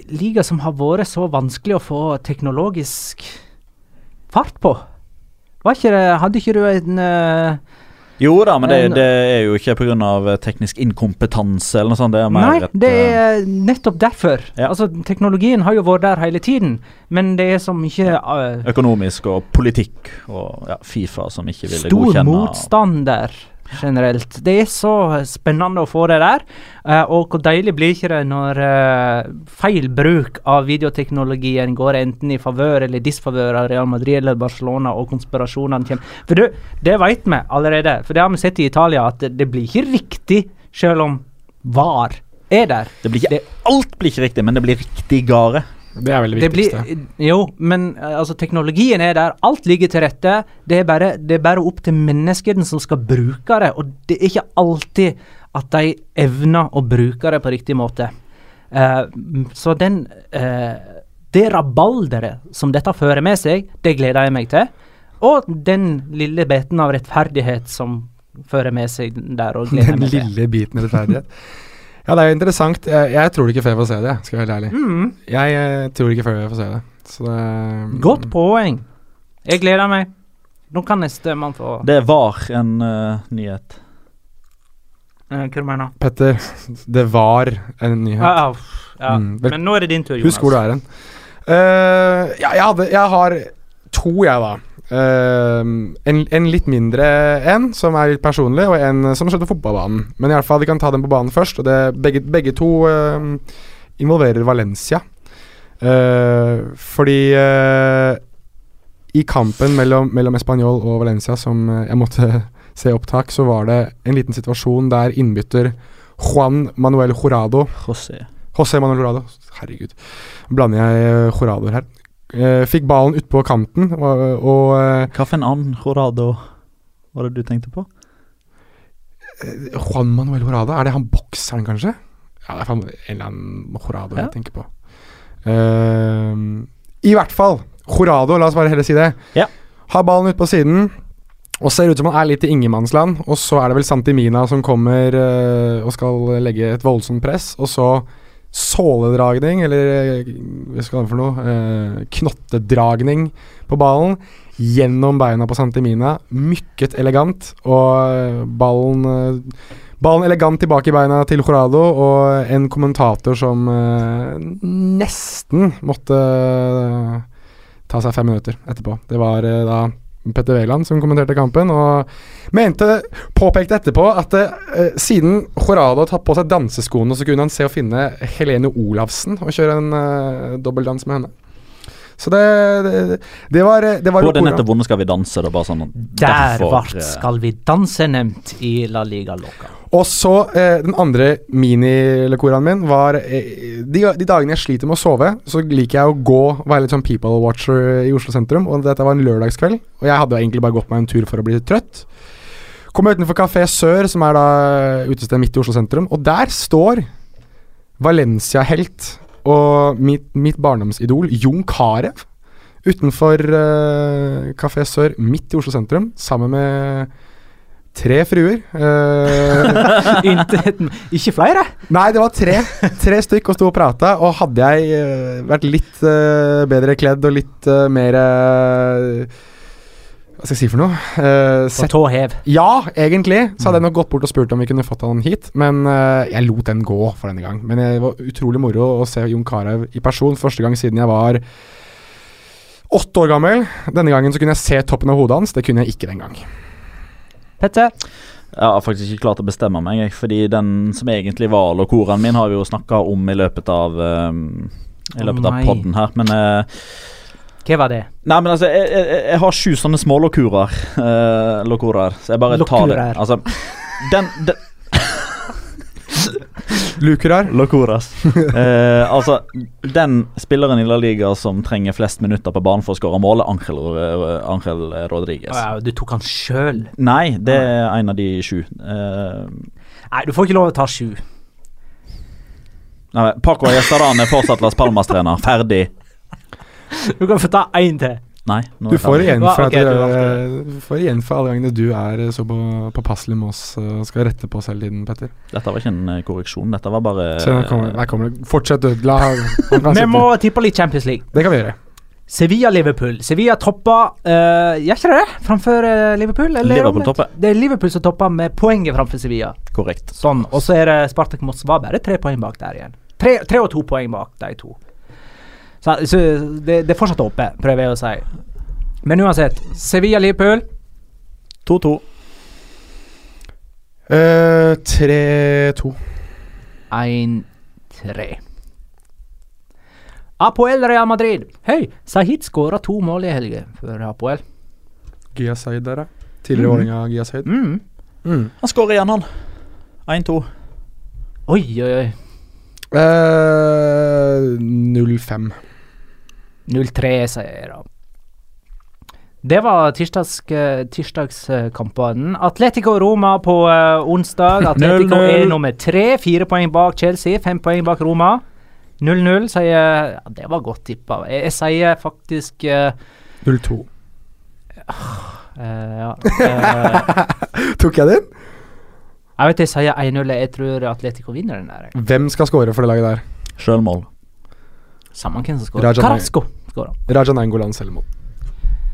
liga som har vært så vanskelig å få teknologisk fart på. Ikke det, hadde ikke du en eh, Jo da, men det, det er jo ikke pga. teknisk inkompetanse eller noe sånt. Det er mer Nei, et det eh, er nettopp derfor. Ja. Altså, Teknologien har jo vært der hele tiden, men det er så mye uh, økonomisk og politikk og ja, Fifa som ikke ville stor motstand der generelt. Det er så spennende å få det der. Uh, og hvor deilig blir ikke det når uh, feil bruk av videoteknologien går enten i favør eller disfavør av Real Madrid eller Barcelona, og konspirasjonene kommer. For du, det vet vi allerede, for det har vi sett i Italia, at det, det blir ikke riktig selv om VAR er der. Det blir ikke, alt blir ikke riktig, men det blir riktigere. Det er vel det Det blir, jo, men eh, altså, teknologien er der. Alt ligger til rette. Det er bare, det er bare opp til menneskene som skal bruke det, og det er ikke alltid at de evner å bruke det på riktig måte. Uh, så den uh, Det rabalderet som dette fører med seg, det gleder jeg meg til. Og den lille biten av rettferdighet som fører med seg der, og gleder Den meg til. lille biten rettferdighet. Ja, det er jo interessant. Jeg, jeg tror ikke før jeg får se det, skal jeg være ærlig. Mm, Jeg jeg, tror ikke før jeg får se det. Så det godt poeng. Jeg gleder meg. Nå kan neste mann få Det var en uh, nyhet. Eh, Hva du mener du? Petter, det var en nyhet. Ja, ja, ja. Mm, Men nå er det din tur, Jonas. Husk hvor du er hen. Uh, ja, jeg, hadde, jeg har to, jeg, da. Eh, en, en litt mindre en, som er litt personlig, og en som skjedde på fotballbanen. Men i alle fall, vi kan ta den på banen først. Og det, begge, begge to uh, involverer Valencia. Uh, fordi eh, i kampen mellom, mellom Español og Valencia, som eh, jeg måtte se opptak, så var det en liten situasjon der innbytter Juan Manuel Jorado José. José Manuel Jorado. Herregud. Blander jeg Joradoer her. Eh, fikk ballen utpå kanten, og, og eh, Hva for en annen Jorado var det du tenkte på? eh, Juan Manuel Jurado, er det han bokseren, kanskje? Ja, det er en eller annen Jorado Ja. jeg tenker på. Uh, I hvert fall. Jorado la oss bare heller si det. Ja. Har ballen ute på siden. Og ser ut som han er litt i ingenmannsland. Og så er det vel Santimina som kommer uh, og skal legge et voldsomt press. Og så såledragning, eller hva skal det for noe? Eh, knottedragning på ballen. Gjennom beina på Santimina. Mykket elegant. Og eh, ballen eh, Ballen elegant tilbake i beina til Jorado, og en kommentator som eh, nesten måtte eh, ta seg fem minutter etterpå. Det var eh, da Petter Wæland som kommenterte kampen, og mente, påpekte etterpå at eh, siden Jorado har tatt på seg danseskoene, så kunne han se å finne Helene Olavsen og kjøre en uh, dobbeldans med henne. Så det, det, det var Det var Både nettopp vonde skal vi danse. Det bare sånn Der derfor, ble eh, Skal vi danse nevnt i La Liga Loca. Og så eh, den andre mini-lekoraen min var eh, de, de dagene jeg sliter med å sove, så liker jeg å gå, være litt sånn people watcher i Oslo sentrum. Og dette var en lørdagskveld, og jeg hadde egentlig bare gått meg en tur for å bli trøtt. Kom utenfor Kafé Sør, som er da utested midt i Oslo sentrum, og der står Valencia-helt og mitt, mitt barndomsidol Jon Carew utenfor Kafé Sør midt i Oslo sentrum, sammen med tre fruer. Uh, Ikke flere? nei, det var tre. Tre stykk og sto og prata. Og hadde jeg eh, vært litt eh, bedre kledd og litt eh, mer eh, Hva skal jeg si for noe? Eh, På tå hev. ja, egentlig. Så hadde jeg nok gått bort og spurt om vi kunne fått han hit. Men uh, jeg lot den gå for denne gang. Men det var utrolig moro å se Jon Carew i person første gang siden jeg var åtte år gammel. Denne gangen så kunne jeg se toppen av hodet hans. Det kunne jeg ikke den gang. Petter? Jeg har faktisk ikke klart å bestemme meg, jeg, fordi den som egentlig var lokoren min, har vi jo snakka om i løpet av um, I løpet oh, av podden her, men uh, Hva var det? Nei, men altså, jeg, jeg, jeg har sju sånne smålokurer. Uh, lokurer. Så jeg bare tar det. Lokurer. Altså, den, den Lukurar. Locuras. Eh, altså, den spilleren i La Liga som trenger flest minutter på banen for å skåre mål, er Angel, eh, Angel Rodriguez. Å ja, du tok han sjøl? Nei, det er en av de sju. Eh, Nei, du får ikke lov å ta sju. nei, Paco Estaran er fortsatt Las Palmas-trener. Ferdig. Du kan få ta én til. Nei. Du får igjen for, ok, at du dere, du får igjen for alle gangene du er så på, påpasselig med oss og skal rette på oss hele tiden, Petter. Dette var ikke en eh, korreksjon. Dette var bare Se, nå kommer, det. Fortsett, du. La Vi må tippe litt Champions League. Det kan vi gjøre. Sevilla-Liverpool. Sevilla toppa uh, Gjør ikke det det? Framfor uh, Liverpool? Eller Liverpool topper. Det er Liverpool som topper med poenget framfor Sevilla. korrekt. Sånn. Og så er det Spartak Moskva bare tre poeng bak der igjen. Tre, tre og to poeng bak de to. Så, så det, det er fortsatt oppe, prøver jeg å si. Men uansett. Sevilla-Liverpool. 2-2. Uh, 3-2. 1-3. Apoel Real Madrid. Hei, Sahid skåra to mål i helga for Apoel. Gia Said der. Tidligere åring av Gia Said. Mm. Mm. Han skårer igjen, han. 1-2. Oi, oi, oi. Uh, 0-5. 0-3, sier jeg da. Det var tirsdags, eh, tirsdagskampene. Atletico Roma på eh, onsdag. Atletico 0-0. er nummer tre. Fire poeng bak Chelsea, fem poeng bak Roma. 0-0, sier jeg. Ja, det var godt tippa. Jeg, jeg sier faktisk uh, 0-2. Uh, ja, Uh, Tok jeg den? Jeg vet jeg sier 1-0. Jeg tror Atletico vinner den der. jeg. Hvem skal score for det laget der? Sjølmål. Samme hvem som skårer. Raja Nai. Rajan Angolan selvmål.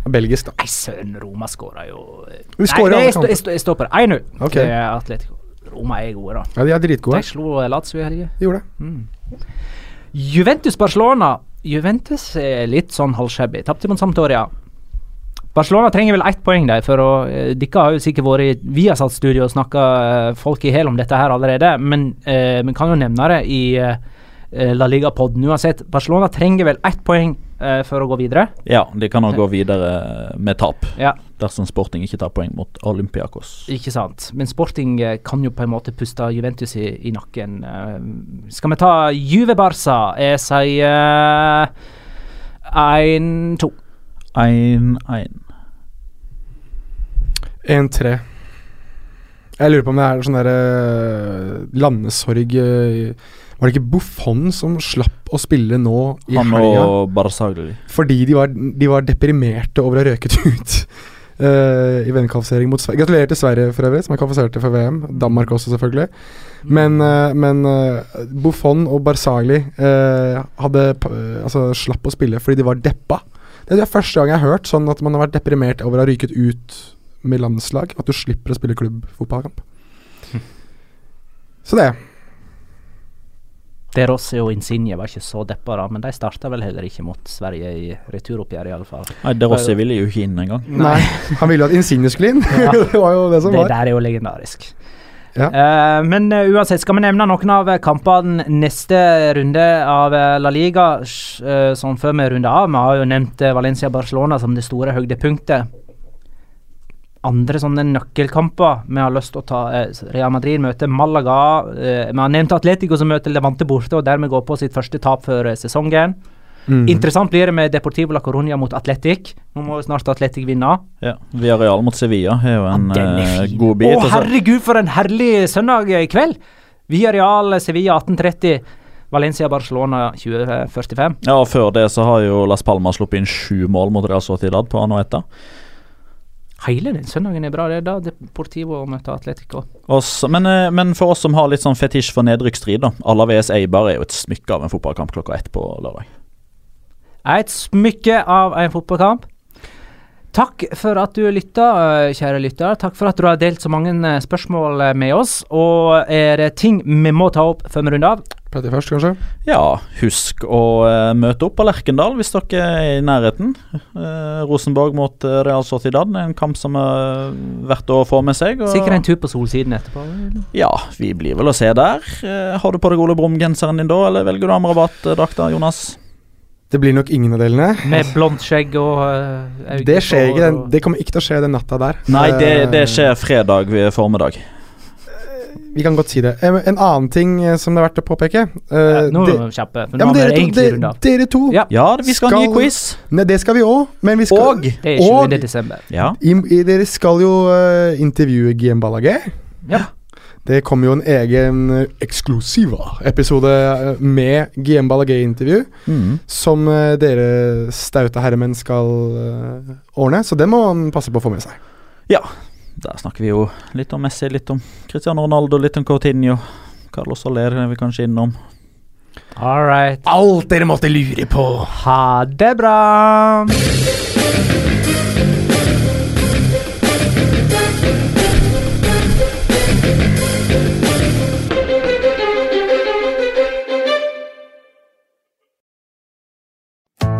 Belgisk, da. Nei, søren, Roma skårer jo Vi skåra alle jeg, kamper. jeg, stå- jeg står på det. 1-0 Ok. til Atletico. Roma er gode, da. Ja, de er dritgode. De slo Lazio i helga. De gjorde det. Juventus-Barcelona. Juventus er litt sånn halvshabby. Tapte mot Sampdoria. Barcelona trenger vel ett poeng der, for å eh, Dere har jo sikkert vært i Viasat-studio og snakka eh, folk i hel om dette her allerede, men eh, vi kan jo nevne det i eh, La Liga-podden uansett. Barcelona trenger vel ett poeng eh, for å gå videre. Ja, de kan også gå videre med tap. Ja. Dersom Sporting ikke tar poeng mot Olympiakos. Ikke sant. Men Sporting eh, kan jo på en måte puste Juventus i, i nakken. Eh, skal vi ta Juve Barca? Jeg sier 1-2. 1-1. 1-3. Jeg lurer på om det er sånn derre landesorg eh, Var det ikke Buffon som slapp å spille nå i Han helga? og Barzagli. Fordi de var, de var deprimerte over å ha røket ut uh, i VM-kvalifisering mot Sverige. Gratulerer til Sverige for øvrig, som er kvalifiserte for VM. Danmark også, selvfølgelig. Men, uh, men uh, Buffon og Barzagli hadde altså, slapp å spille fordi de var deppa. Det er første gang jeg har hørt sånn at man har vært deprimert over å ha ryket ut med landslag. At du slipper å spille klubbfotballkamp. Så det. De Rossi og Insigne var ikke så deppa, da, men de starta vel heller ikke mot Sverige i returoppgjøret, iallfall. Nei, De Rossi ville jo ikke inn engang. Nei, han ville jo at Insigne skulle inn. Ja. det var jo det som Det var. der er jo legendarisk. Ja. Uh, men uh, uansett, skal vi nevne noen av kampene neste runde av eh, La Liga, eh, sånn før vi runder av? Vi har jo nevnt Valencia-Barcelona som det store høydepunktet. Andre sånne nøkkelkamper vi har lyst til å ta. Eh, Real Madrid møter Malaga. Eh, vi har nevnt Atletico som møter Levante borte, og dermed går på sitt første tap før eh, sesongen. Mm. Interessant blir det med Deportivo la Coruña mot Atletic. Nå må snart Atletic vinne. Ja, Via Real mot Sevilla er jo en Den er god bit. Å, og herregud, for en herlig søndag i kveld! Via Real Sevilla 1830. Valencia Barcelona 2045. Ja, og Før det så har jo Las Palmas sluppet inn sju mål mot Real Sociedad på Anoeta. Hele den søndagen er bra. Det er da Deportivo møter Atletico. Også, men, eh, men for oss som har litt sånn fetisj for nedrykksstrid, da. Alaves Eibar er jo et smykke av en fotballkamp klokka ett på lørdag. Et smykke av en fotballkamp. Takk for at du lytta, eh, kjære lytter. Takk for at du har delt så mange eh, spørsmål med oss. Og er det ting vi må ta opp før vi runder av? Petter først, kanskje? Ja, husk å uh, møte opp på Lerkendal hvis dere er i nærheten. Uh, Rosenborg mot eh, Real Sociedad er en kamp som er verdt å få med seg. og- Sikkert en tur på Solsiden etterpå. Ja, vi blir vel å se der. Har du på deg Ole Brumm-genseren din da, eller velger du Amrabat-drakta, Jonas? Det blir nok ingen av delene. Med blondt skjegg og uh, Det skjer ikke. Den, det kommer ikke til å skje den natta der. Nei, det, det skjer fredag formiddag. Vi kan godt si det. En annen ting eh, som det er verdt å påpeke uh, Ja, Nå er vi kjappe, for ja, nå men dere, to, egentlig dere, runda dere to Ja. Ja, vi skal ha ny quiz. Nei, det skal vi òg, men vi skal Og Det er Og- 20. desember. Ja. i, i, Dere skal jo uh, intervjue GM Ballagé. Ja. Det kommer jo en egen eksklusiva episode eh, med GM Ballagé-intervju, Mm. som dere staute herremenn skal ordne, så det må man passe på å få med seg. Der snakker vi jo litt om Messi, litt om Cristiano Ronaldo, litt om Coutinho. Carlos Soler er vi kanskje innom. All right. Alt dere måtte lure på! Ha det bra!